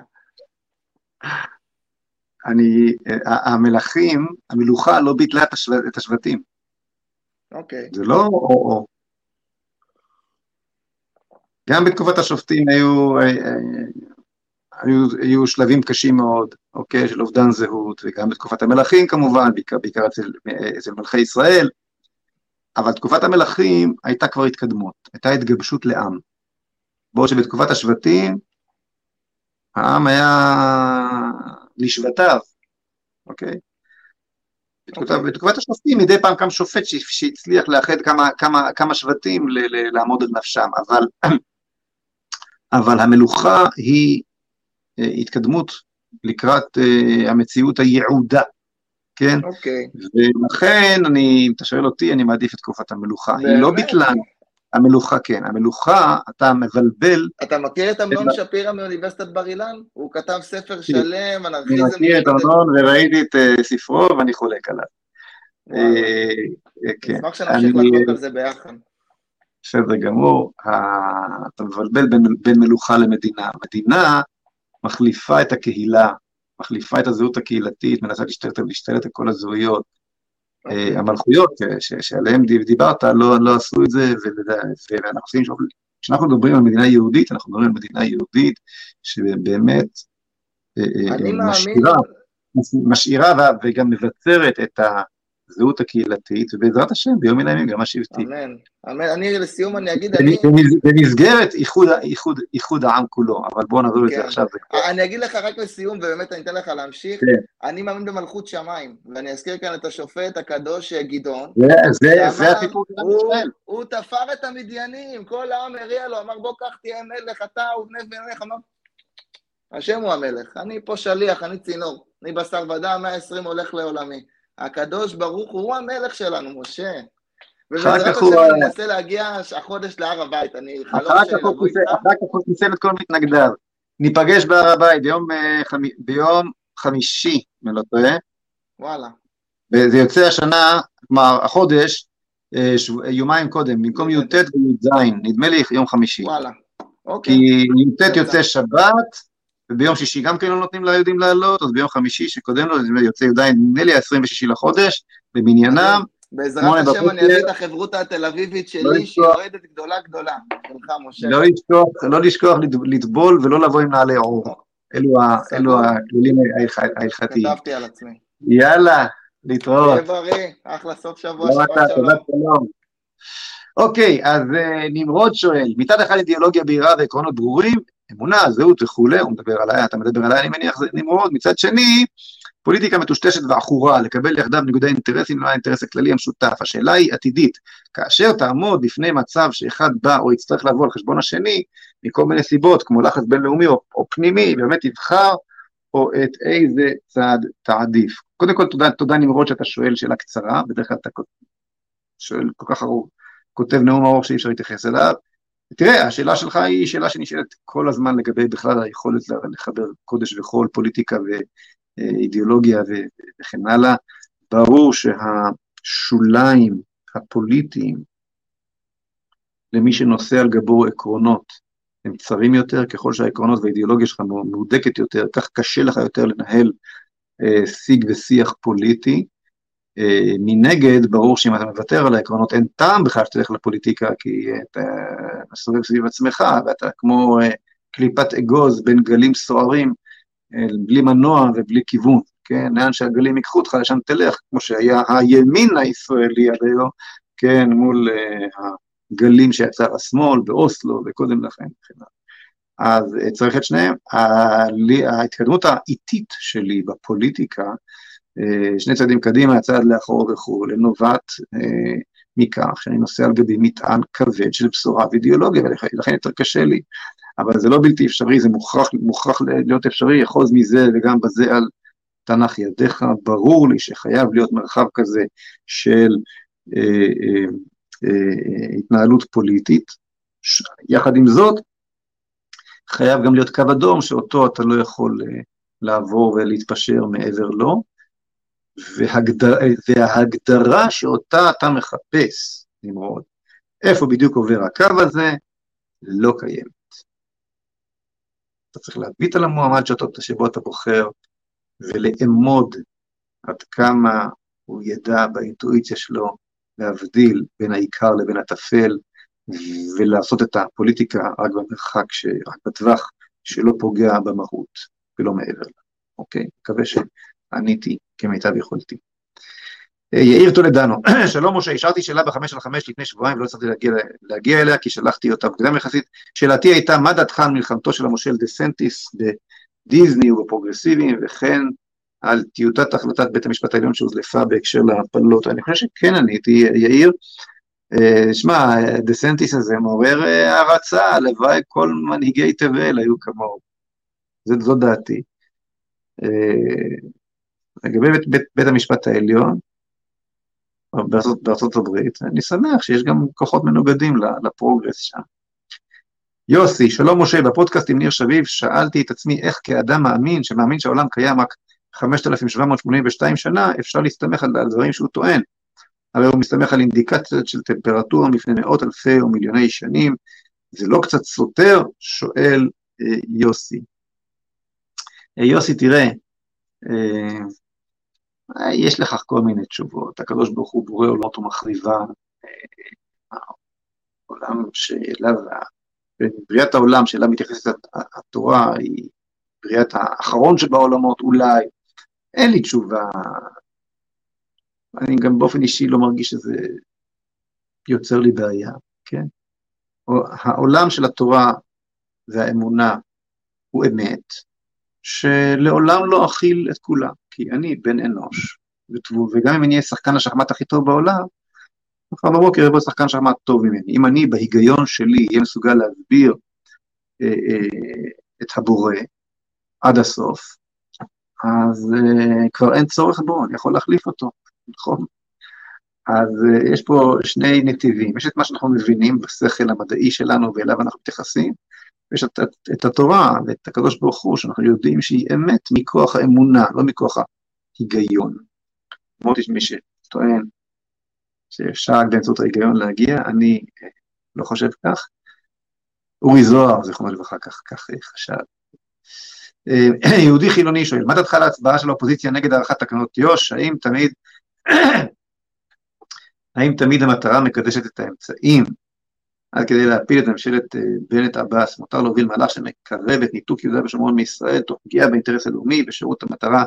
אני, ה- המלכים, המלוכה לא ביטלה את השבטים. אוקיי. זה לא או-או. גם בתקופת השופטים היו, אה, אה, היו, היו שלבים קשים מאוד, אוקיי, של אובדן זהות, וגם בתקופת המלכים כמובן, בעיקר, בעיקר אצל, אה, אצל מלכי ישראל, אבל תקופת המלכים הייתה כבר התקדמות, הייתה התגבשות לעם. בעוד שבתקופת השבטים, העם היה לשבטיו, אוקיי? בתקופת, אוקיי. בתקופת השופטים מדי פעם קם שופט שהצליח לאחד כמה, כמה, כמה שבטים ל, ל, לעמוד על נפשם, אבל, אבל המלוכה היא אה, התקדמות לקראת אה, המציאות היעודה, כן? אוקיי. ולכן אני, אם אתה שואל אותי, אני מעדיף את תקופת המלוכה. היא לא באמת? ביטלה, המלוכה כן, המלוכה, אתה מבלבל, אתה מכיר את אמנון שפירא מאוניברסיטת בר אילן? הוא כתב ספר כן. שלם, אני אנרכיזם. מכיר את ארנון וראיתי את אה, ספרו ואני חולק עליו. כן, נשמח שנמשיך אני- לחלוק על זה ביחד. בסדר גמור, ה- אתה מבלבל בין, בין מלוכה למדינה. מדינה מחליפה את הקהילה, מחליפה את הזהות הקהילתית, מנסה להשתלט להשתלט על כל הזהויות. אוקיי. אה, המלכויות אה, ש- שעליהן דיב- דיברת לא, לא עשו את זה, ואנחנו עושים, כשאנחנו מדברים על מדינה יהודית, אנחנו מדברים על מדינה יהודית שבאמת אה, משאירה, משאירה וגם מבצרת את הזהות הקהילתית, ובעזרת השם ביום מן הימים גם השבטי. אמן, אמן. אני לסיום אני אגיד, אני, במס- במסגרת איחוד, איחוד, איחוד העם כולו, אבל בואו נעזוב את כן. זה עכשיו. זה כבר- אני אגיד לך רק לסיום, ובאמת אני אתן לך להמשיך. כן. אני מאמין במלכות שמיים, ואני אזכיר כאן את השופט הקדוש אה, גדעון. זה- זה- הסיפור של ישראל. הוא תפר את המדיינים, כל העם הריע לו, אמר בוא קח תהיה מלך, אתה ובני בניך, אמר, השם הוא המלך, אני פה שליח, אני צינור, אני בשר ודם, 120 הולך לעולמי. הקדוש ברוך הוא, הוא המלך שלנו, משה. ובעזרת השם הוא- אני אנסה להגיע החודש להר הבית, אני חלום חיסל- איתך. אחר כך הוא חיסל את כל מתנגדיו. ניפגש בהר הבית ביום, אה, חמי- ביום חמישי, אם אני לא טועה, וואלה, וזה יוצא השנה, כלומר החודש, אה, יומיים קודם, במקום י"ט וי"ז, נדמה לי יום חמישי. וואלה. כי אוקיי, י"ט יוצא שבת, וביום שישי גם כן לא נותנים ליהודים לעלות, אז ביום חמישי שקודם לו, זה יוצא י"ז, נדמה לי ה-26 לחודש, במניינם, בעזרת השם. אני אביא את החברותא התל אביבית לא שלי, לשכוח. אוהדת גדולה גדולה. שלך, משה. לא לשכוח, לא לטבול ולא לבוא עם נעלי עור. אלו סגור. אלו הכללים ההלכ- ההלכתיים. כתבתי על עצמי. יאללה, להתראות. תהיה בריא, אחלה סוף שבוע, לא שבת אתה, שלום. תודה שלום. אוקיי, אז uh, נמרוד שואל, מצד אחד אידיאולוגיה בהירה ועקרונות ברורים, אמונה, זהות וכולי, הוא מדבר עליי, אתה מדבר עליי, אני מניח, זה נמרוד, מצד שני, פוליטיקה מטושטשת ועכורה, לקבל יחדיו ניגודי אינטרסים לא האינטרס הכללי המשותף. השאלה היא עתידית, כאשר תעמוד בפני מצב שאחד בא או יצטרך לבוא על חשבון השני, מכל מיני סיבות, כמו לחץ בינלאומי או, או פנימי, באמת תבחר או את איזה צעד תעדיף. קודם כל, תודה, תודה נמרוד שאתה שואל שאלה קצרה, בדרך כלל אתה שואל כל כך ארוך, כותב נאום ארוך שאי אפשר להתייחס אליו. תראה, השאלה שלך היא שאלה שנשאלת כל הזמן לגבי בכלל היכולת לחבר קודש וחול, פוליטיקה ואידיאולוגיה וכן הלאה. ברור שהשוליים הפוליטיים למי שנושא על גבו עקרונות הם צרים יותר, ככל שהעקרונות והאידיאולוגיה שלך מהודקת יותר, כך קשה לך יותר לנהל אה, שיג ושיח פוליטי. אה, מנגד, ברור שאם אתה מוותר על העקרונות, אין טעם בכלל שתלך לפוליטיקה, כי אתה מסובב סביב עצמך, ואתה כמו אה, קליפת אגוז בין גלים סוערים, אה, בלי מנוע ובלי כיוון, כן? לאן שהגלים ייקחו אותך, לשם תלך, כמו שהיה הימין הישראלי עד היום, כן, מול הגלים שיצר השמאל באוסלו וקודם לכן וכן אז צריך את שניהם. ההתקדמות האיטית שלי בפוליטיקה, אה, שני צעדים קדימה, צעד לאחור וכו', נובעת אה, מכך שאני נוסע על גבי מטען כבד של בשורה ואידיאולוגיה, ולכן יותר קשה לי. אבל זה לא בלתי אפשרי, זה מוכרח, מוכרח להיות אפשרי, אחוז מזה וגם בזה על תנ"ך ידיך. ברור לי שחייב להיות מרחב כזה של אה, אה, אה, התנהלות פוליטית. ש... יחד עם זאת, חייב גם להיות קו אדום שאותו אתה לא יכול אה, לעבור ולהתפשר מעבר לו. והגדר, וההגדרה שאותה אתה מחפש, נמרוד, איפה בדיוק עובר הקו הזה, לא קיימת. אתה צריך להביט על המועמד שאותו, שבו אתה בוחר, ולאמוד עד כמה הוא ידע באינטואיציה שלו להבדיל בין העיקר לבין הטפל, ולעשות את הפוליטיקה רק במרחק, ש... רק בטווח שלא פוגע במהות ולא מעבר לה. אוקיי? מקווה שעניתי כמיטב יכולתי. אה, יאיר טולדנו, שלום משה, השארתי שאלה בחמש על חמש לפני שבועיים ולא הצלחתי להגיע, להגיע אליה כי שלחתי אותה מוקדם יחסית. שאלתי הייתה, מה דעתך על מלחמתו של המושל דה סנטיס בדיסני ובפרוגרסיביים וכן על טיוטת החלטת בית המשפט העליון שהודלפה בהקשר להפלות? אני חושב שכן עניתי, יאיר. אה, שמע, דה סנטיס הזה מעורר אה, הערצה, הלוואי כל מנהיגי תבל היו כמוהו. זו דעתי. לגבי בית, בית, בית המשפט העליון בארצות, בארצות הברית, אני שמח שיש גם כוחות מנוגדים ל progress שם. יוסי, שלום משה, בפודקאסט עם ניר שביב שאלתי את עצמי איך כאדם מאמין, שמאמין שהעולם קיים רק 5,782 שנה, אפשר להסתמך על, דברים שהוא טוען. הרי הוא מסתמך על אינדיקציות של טמפרטורה מפני מאות אלפי או מיליוני שנים, זה לא קצת סותר? שואל אה, יוסי. אה, יוסי, תראה, אה, יש לכך כל מיני תשובות. הקדוש ברוך הוא בורא עולמות ומחריבה, העולם שאליו, בריאת העולם שאליו מתייחסת התורה היא בריאת האחרון שבעולמות אולי, אין לי תשובה. אני גם באופן אישי לא מרגיש שזה יוצר לי בעיה, כן? העולם של התורה והאמונה הוא אמת, שלעולם לא אכיל את כולם. כי אני בן אנוש, וגם אם אני אהיה שחקן השחמט הכי טוב בעולם, מחר בבוקר יבוא שחקן שחמט טוב ממני. אם אני בהיגיון שלי אהיה מסוגל להסביר אה, אה, את הבורא עד הסוף, אז אה, כבר אין צורך בו, אני יכול להחליף אותו, נכון? אז יש פה שני נתיבים, יש את מה שאנחנו מבינים בשכל המדעי שלנו ואליו אנחנו מתייחסים, ויש את, את, את התורה ואת הקדוש ברוך הוא, שאנחנו יודעים שהיא אמת מכוח האמונה, לא מכוח ההיגיון. למרות יש מי שטוען שאפשר באמצעות ההיגיון להגיע, אני אה, לא חושב כך. אורי זוהר, זיכרונו לברכה, כך, כך חשב. אה, יהודי חילוני שואל, מה דעתך להצבעה של האופוזיציה נגד הארכת תקנות יו"ש? האם תמיד, האם תמיד המטרה מקדשת את האמצעים? עד כדי להפיל את ממשלת אה, בנט-עבאס, מותר להוביל מהלך שמקרב את ניתוק יהודה ושומרון מישראל, תוך פגיעה באינטרס הלאומי בשירות המטרה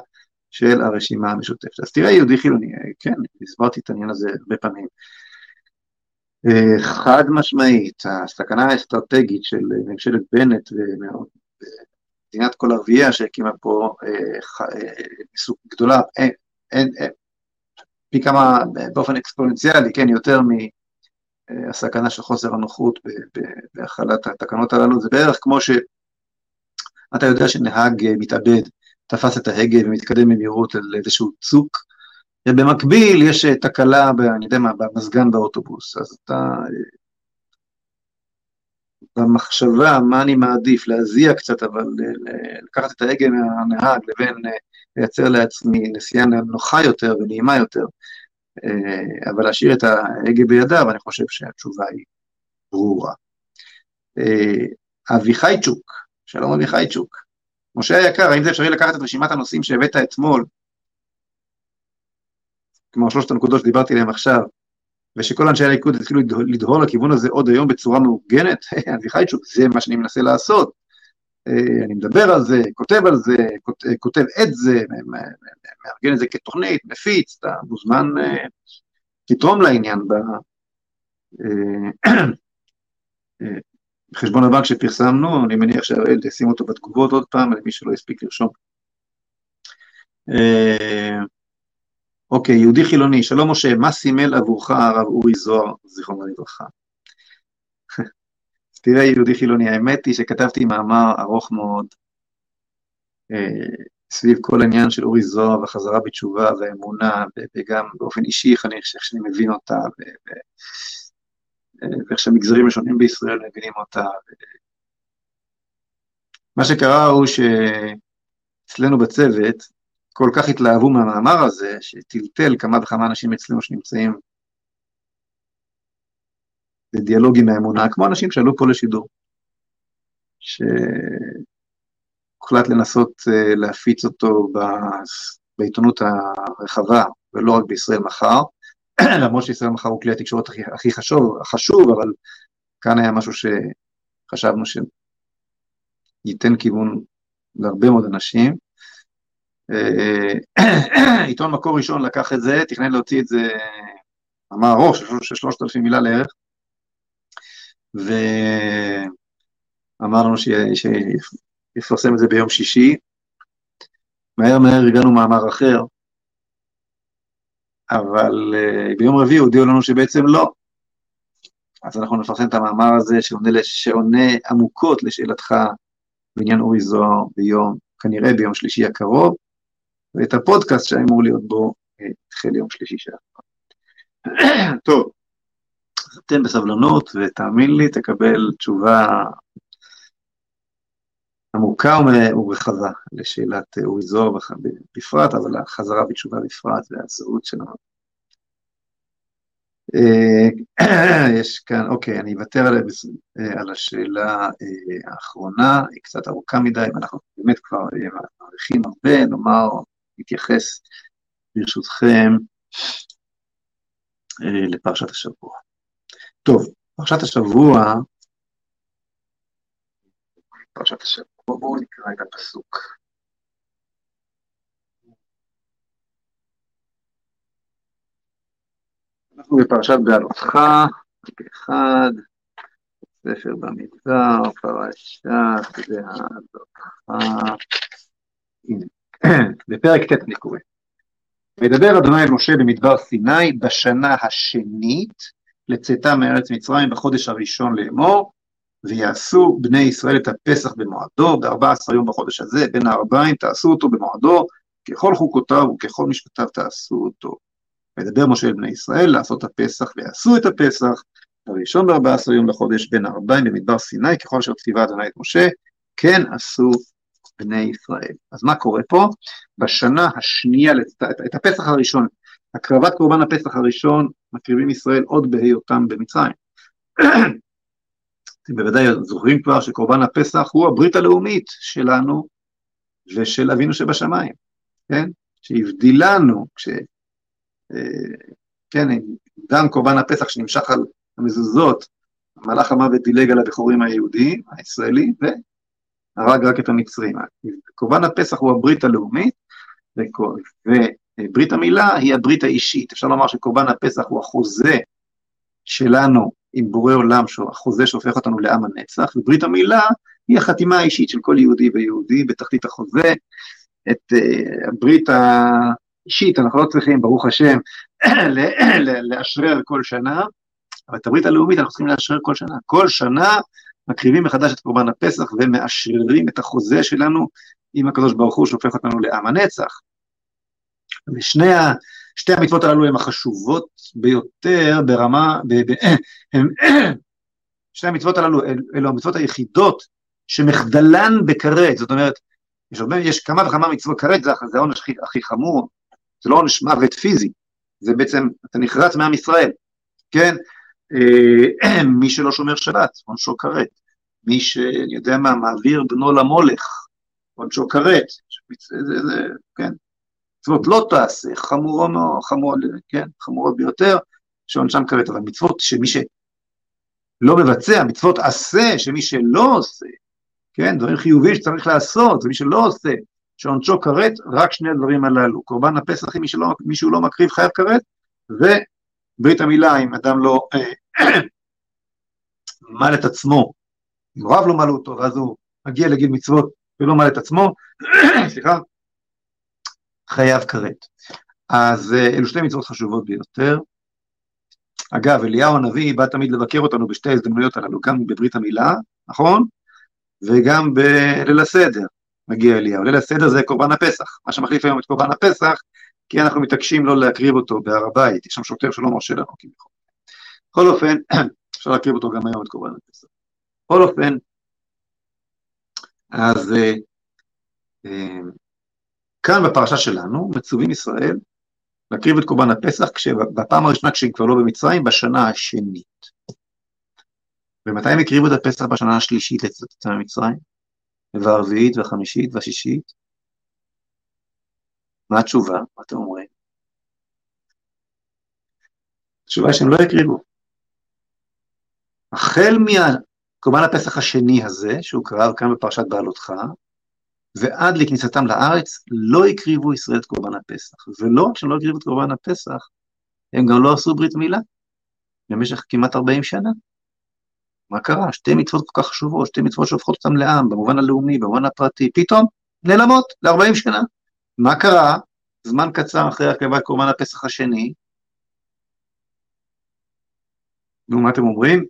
של הרשימה המשותפת. אז תראה יהודי חילוני, אה, כן, הסברתי את העניין הזה הרבה פעמים. אה, חד משמעית, הסכנה האסטרטגית של ממשלת בנט ומדינת כל ערבייה שהקימה פה עיסוק גדולה, אין, אין, אין, פי כמה באופן אקספוננציאלי, כן, יותר מהסכנה של חוסר הנוחות בהחלת התקנות הללו, זה בערך כמו שאתה יודע שנהג מתאבד תפס את ההגה ומתקדם במהירות על איזשהו צוק, ובמקביל יש תקלה, ב, אני יודע מה, במזגן באוטובוס, אז אתה... במחשבה מה אני מעדיף, להזיע קצת, אבל לקחת את ההגה מהנהג לבין לייצר לעצמי נסיעה נוחה יותר ונעימה יותר, אה, אבל להשאיר את ההגה בידיו, אני חושב שהתשובה היא ברורה. אה, אביחי צ'וק, שלום אביחי צ'וק. משה היקר, האם זה אפשרי לקחת את רשימת הנושאים שהבאת אתמול, כמו שלושת הנקודות שדיברתי עליהן עכשיו, ושכל אנשי הליכוד התחילו לדהור לכיוון הזה עוד היום בצורה מאורגנת, אביחי צ'וק, זה מה שאני מנסה לעשות. אה, אני מדבר על זה, כותב על זה, כותב את זה, מארגן את זה כתוכנית, מפיץ, אתה מוזמן לתרום לעניין בחשבון הבנק שפרסמנו, אני מניח שהראל תשים אותו בתגובות עוד פעם, למי שלא הספיק לרשום. אה, אוקיי, יהודי חילוני, שלום משה, מה סימל עבורך הרב אורי זוהר, זיכרונו לברכה? תראה, יהודי חילוני, האמת היא שכתבתי מאמר ארוך מאוד אה, סביב כל העניין של אורי זוהר והחזרה בתשובה והאמונה, וגם באופן אישי, איך שאני מבין אותה, ואיך שהמגזרים השונים בישראל מבינים אותה. מה שקרה הוא שאצלנו בצוות כל כך התלהבו מהמאמר הזה, שטלטל כמה וכמה אנשים אצלנו שנמצאים בדיאלוג עם האמונה, כמו אנשים שעלו פה לשידור, שהוחלט לנסות אה, להפיץ אותו בעיתונות הרחבה, ולא רק בישראל מחר, למרות שישראל מחר הוא כלי התקשורת הכי, הכי חשוב, חשוב, אבל כאן היה משהו שחשבנו שייתן כיוון להרבה מאוד אנשים. אה, עיתון מקור ראשון לקח את זה, תכנן להוציא את זה, אמר ארוך, של שלושת אלפים מילה לערך, ואמרנו שיפרסם את זה ביום שישי. מהר מהר הגענו מאמר אחר, אבל uh, ביום רביעי הודיעו לנו שבעצם לא. אז אנחנו נפרסם את המאמר הזה שעונה, שעונה עמוקות לשאלתך בעניין אורי זוהר ביום, כנראה ביום שלישי הקרוב, ואת הפודקאסט שאמור להיות בו התחיל אה, יום שלישי שעבר. טוב, תן בסבלנות ותאמין לי, תקבל תשובה עמוקה ורחבה לשאלת אורי זוהר בפרט, אבל החזרה בתשובה בפרט והזהות שלנו. אה, יש כאן, אוקיי, אני אוותר על, אה, על השאלה אה, האחרונה, היא קצת ארוכה מדי, ואנחנו באמת כבר מעריכים הרבה, נאמר, נתייחס ברשותכם לפרשת השבוע. טוב, פרשת השבוע, פרשת השבוע, בואו נקרא את הפסוק. אנחנו בפרשת בעלותך, אחד, ספר במדבר, פרשת בעלותך, הנה, בפרק ט' אני קורא. וידבר אדוני אל משה במדבר סיני בשנה השנית לצאתם מארץ מצרים בחודש הראשון לאמור, ויעשו בני ישראל את הפסח במועדו, ב-14 יום בחודש הזה, בין הארבעים תעשו אותו במועדו, ככל חוקותיו וככל משפטיו תעשו אותו. וידבר משה אל בני ישראל לעשות הפסח, ויעשו את הפסח, בראשון ב-14 יום לחודש, בין הארבעים במדבר סיני, ככל אשר ציווה אדוני את משה, כן עשו בני ישראל. אז מה קורה פה? בשנה השנייה, את הפסח הראשון, הקרבת קורבן הפסח הראשון מקריבים ישראל עוד בהיותם במצרים. אתם בוודאי זוכרים כבר שקורבן הפסח הוא הברית הלאומית שלנו ושל אבינו שבשמיים, כן? שהבדילנו, כש... אה, כן, גם קורבן הפסח שנמשך על המזוזות, מלאך המוות דילג על הבכורים היהודים, הישראלי, והרג רק את המצרים. קורבן הפסח הוא הברית הלאומית, וברית המילה היא הברית האישית. אפשר לומר שקורבן הפסח הוא החוזה שלנו עם בורא עולם, החוזה שהופך אותנו לעם הנצח, וברית המילה היא החתימה האישית של כל יהודי ויהודי בתחתית החוזה. את uh, הברית האישית אנחנו לא צריכים, ברוך השם, לאשרר כל שנה, אבל את הברית הלאומית אנחנו צריכים לאשרר כל שנה. כל שנה מקריבים מחדש את קורבן הפסח ומאשררים את החוזה שלנו עם הקדוש ברוך הוא שהופך אותנו לעם הנצח. ושני ה... שתי המצוות הללו הן החשובות ביותר ברמה, ב, ב, הם, שתי המצוות הללו אלו המצוות היחידות שמחדלן בכרת, זאת אומרת, יש, הרבה, יש כמה וכמה מצוות, כרת זה, זה העונש הכי, הכי חמור, זה לא עונש מוות פיזי, זה בעצם, אתה נחרץ מעם ישראל, כן? אה, מי שלא שומר שבת, עונשו כרת. מי שאני יודע מה, מעביר בנו למולך, עונשו כרת. כן. מצוות לא תעשה, חמורו מאוד, חמור, כן, חמורות ביותר, שעונשם כרת. אבל מצוות שמי שלא מבצע, מצוות עשה, שמי שלא עושה, כן, דברים חיוביים שצריך לעשות, ומי שלא עושה, שעונשו כרת, רק שני הדברים הללו. קורבן הפסח, אם מישהו לא מקריב חייב כרת, וברית המילה, אם אדם לא אה, מל את עצמו, אם רב לא מל אותו, ואז הוא מגיע לגיל מצוות ולא מל את עצמו, סליחה, חייב כרת. אז אה, אלו שתי מצוות חשובות ביותר. אגב, אליהו הנביא בא תמיד לבקר אותנו בשתי ההזדמנויות הללו, גם בברית המילה, נכון? וגם בליל הסדר מגיע אליהו. ליל הסדר זה קורבן הפסח, מה שמחליף היום את קורבן הפסח, כי אנחנו מתעקשים לא להקריב אותו בהר הבית, יש שם שוטר שלא מרשה לנו כביכול. בכל אופן, אפשר להקריב אותו גם היום את קורבן הפסח. בכל אופן, אז אה, אה, כאן בפרשה שלנו מצווים ישראל להקריב את קורבן הפסח בפעם הראשונה כשהם כבר לא במצרים, בשנה השנית. ומתי הם הקריבו את הפסח בשנה השלישית לצאת ממצרים? והרביעית והחמישית והשישית? מה התשובה? מה אתם אומרים? התשובה היא שהם לא הקריבו. החל מקורבן הפסח השני הזה, שהוא קרב כאן בפרשת בעלותך, ועד לכניסתם לארץ, לא הקריבו ישראל את קורבן הפסח. ולא רק שהם לא הקריבו את קורבן הפסח, הם גם לא עשו ברית מילה במשך כמעט 40 שנה. מה קרה? שתי מצוות כל כך חשובות, שתי מצוות שהופכות אותם לעם, במובן הלאומי, במובן הפרטי, פתאום נעלמות ל-40 שנה. מה קרה? זמן קצר אחרי הקרבת קורבן הפסח השני, נו, מה אתם אומרים?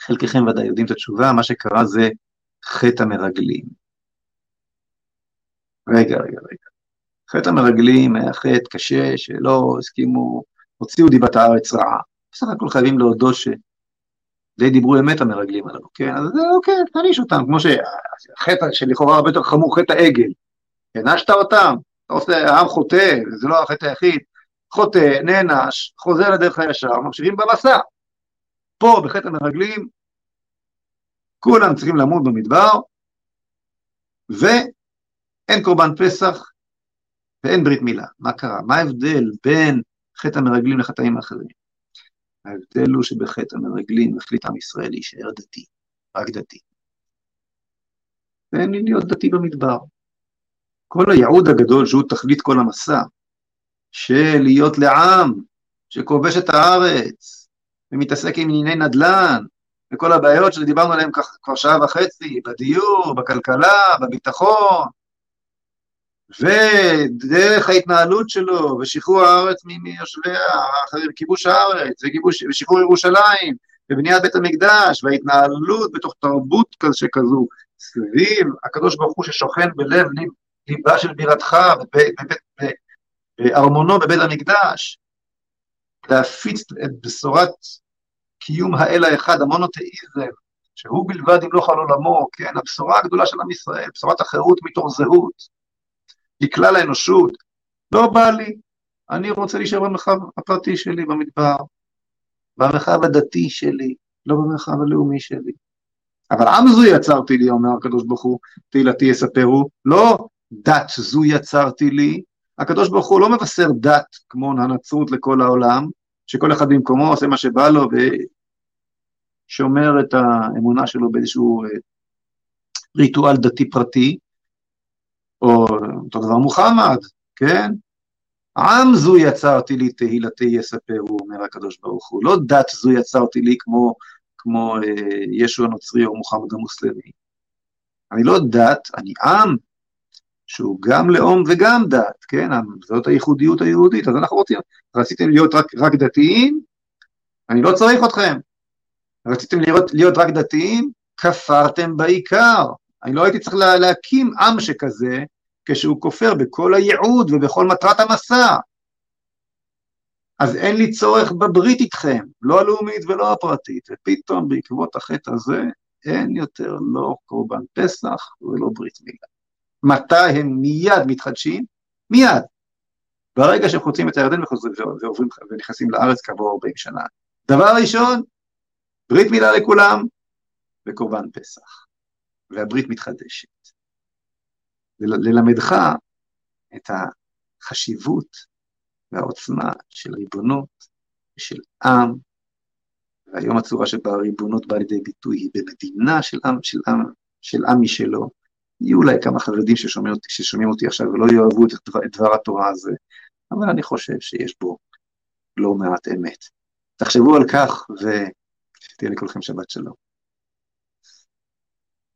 חלקכם ודאי יודעים את התשובה, מה שקרה זה חטא המרגלים. רגע, רגע, רגע. חטא המרגלים היה חטא קשה, שלא הסכימו, הוציאו דיבת הארץ רעה. בסך הכל חייבים להודות ש... די דיברו אמת המרגלים הללו, כן? אז זה אוקיי, תעניש אותם, כמו שחטא שלכאורה הרבה יותר חמור, חטא העגל. הענשת אותם, אתה עושה, העם חוטא, זה לא החטא היחיד, חוטא, נענש, חוזר לדרך הישר, ממשיכים במסע. פה, בחטא המרגלים, כולם צריכים למות במדבר, ואין קורבן פסח ואין ברית מילה. מה קרה? מה ההבדל בין חטא המרגלים לחטאים האחרים? ההבדל הוא שבחטא המרגלים החליט עם ישראל להישאר דתי, רק דתי. ואין לי להיות דתי במדבר. כל הייעוד הגדול שהוא תכלית כל המסע, של להיות לעם שכובש את הארץ ומתעסק עם ענייני נדל"ן וכל הבעיות שדיברנו עליהן כבר שעה וחצי, בדיור, בכלכלה, בביטחון, ודרך ההתנהלות שלו ושחרור הארץ מיושביה, כיבוש הארץ וכיבוש, ושחרור ירושלים ובניית בית המקדש וההתנהלות בתוך תרבות כזה כזו סביב הקדוש ברוך הוא ששוכן בלב ליבה של בירתך בארמונו בבית המקדש, להפיץ את בשורת קיום האל האחד, המונותאיזם, שהוא בלבד ימלוך על עולמו, כן, הבשורה הגדולה של עם ישראל, בשורת החירות מתוך זהות, לכלל האנושות, לא בא לי, אני רוצה להישאר במרחב הפרטי שלי במדבר, במרחב הדתי שלי, לא במרחב הלאומי שלי. אבל עם זו יצרתי לי, אומר הקדוש ברוך הוא, תהילתי יספרו, לא דת זו יצרתי לי, הקדוש ברוך הוא לא מבשר דת כמו הנצרות לכל העולם, שכל אחד במקומו עושה מה שבא לו ושומר את האמונה שלו באיזשהו אה, ריטואל דתי פרטי, או אותו דבר מוחמד, כן? עם זו יצרתי לי תהילתי יספרו, אומר הקדוש ברוך הוא, לא דת זו יצרתי לי כמו, כמו אה, ישו הנוצרי או מוחמד המוסלמי. אני לא דת, אני עם שהוא גם לאום וגם דת, כן, זאת הייחודיות היהודית, אז אנחנו רוצים, רציתם להיות רק, רק דתיים, אני לא צריך אתכם. רציתם להיות, להיות רק דתיים, כפרתם בעיקר. אני לא הייתי צריך לה, להקים עם שכזה, כשהוא כופר בכל הייעוד ובכל מטרת המסע. אז אין לי צורך בברית איתכם, לא הלאומית ולא הפרטית, ופתאום בעקבות החטא הזה אין יותר לא קורבן פסח ולא ברית מילה. מתי הם מיד מתחדשים? מיד. ברגע שהם חוצים את הירדן וחוזרים ונכנסים לארץ כעבור 40 שנה. דבר ראשון, ברית מילה לכולם וקורבן פסח. והברית מתחדשת. ללמדך את החשיבות והעוצמה של ריבונות ושל עם, והיום הצורה שבה הריבונות באה לידי ביטוי היא במדינה של עם, של עם, של עם משלו. יהיו אולי כמה חרדים ששומעים אותי, ששומעים אותי עכשיו ולא יאהבו את דבר, את דבר התורה הזה, אבל אני חושב שיש בו לא מעט אמת. תחשבו על כך ושתהיה לכולכם שבת שלום.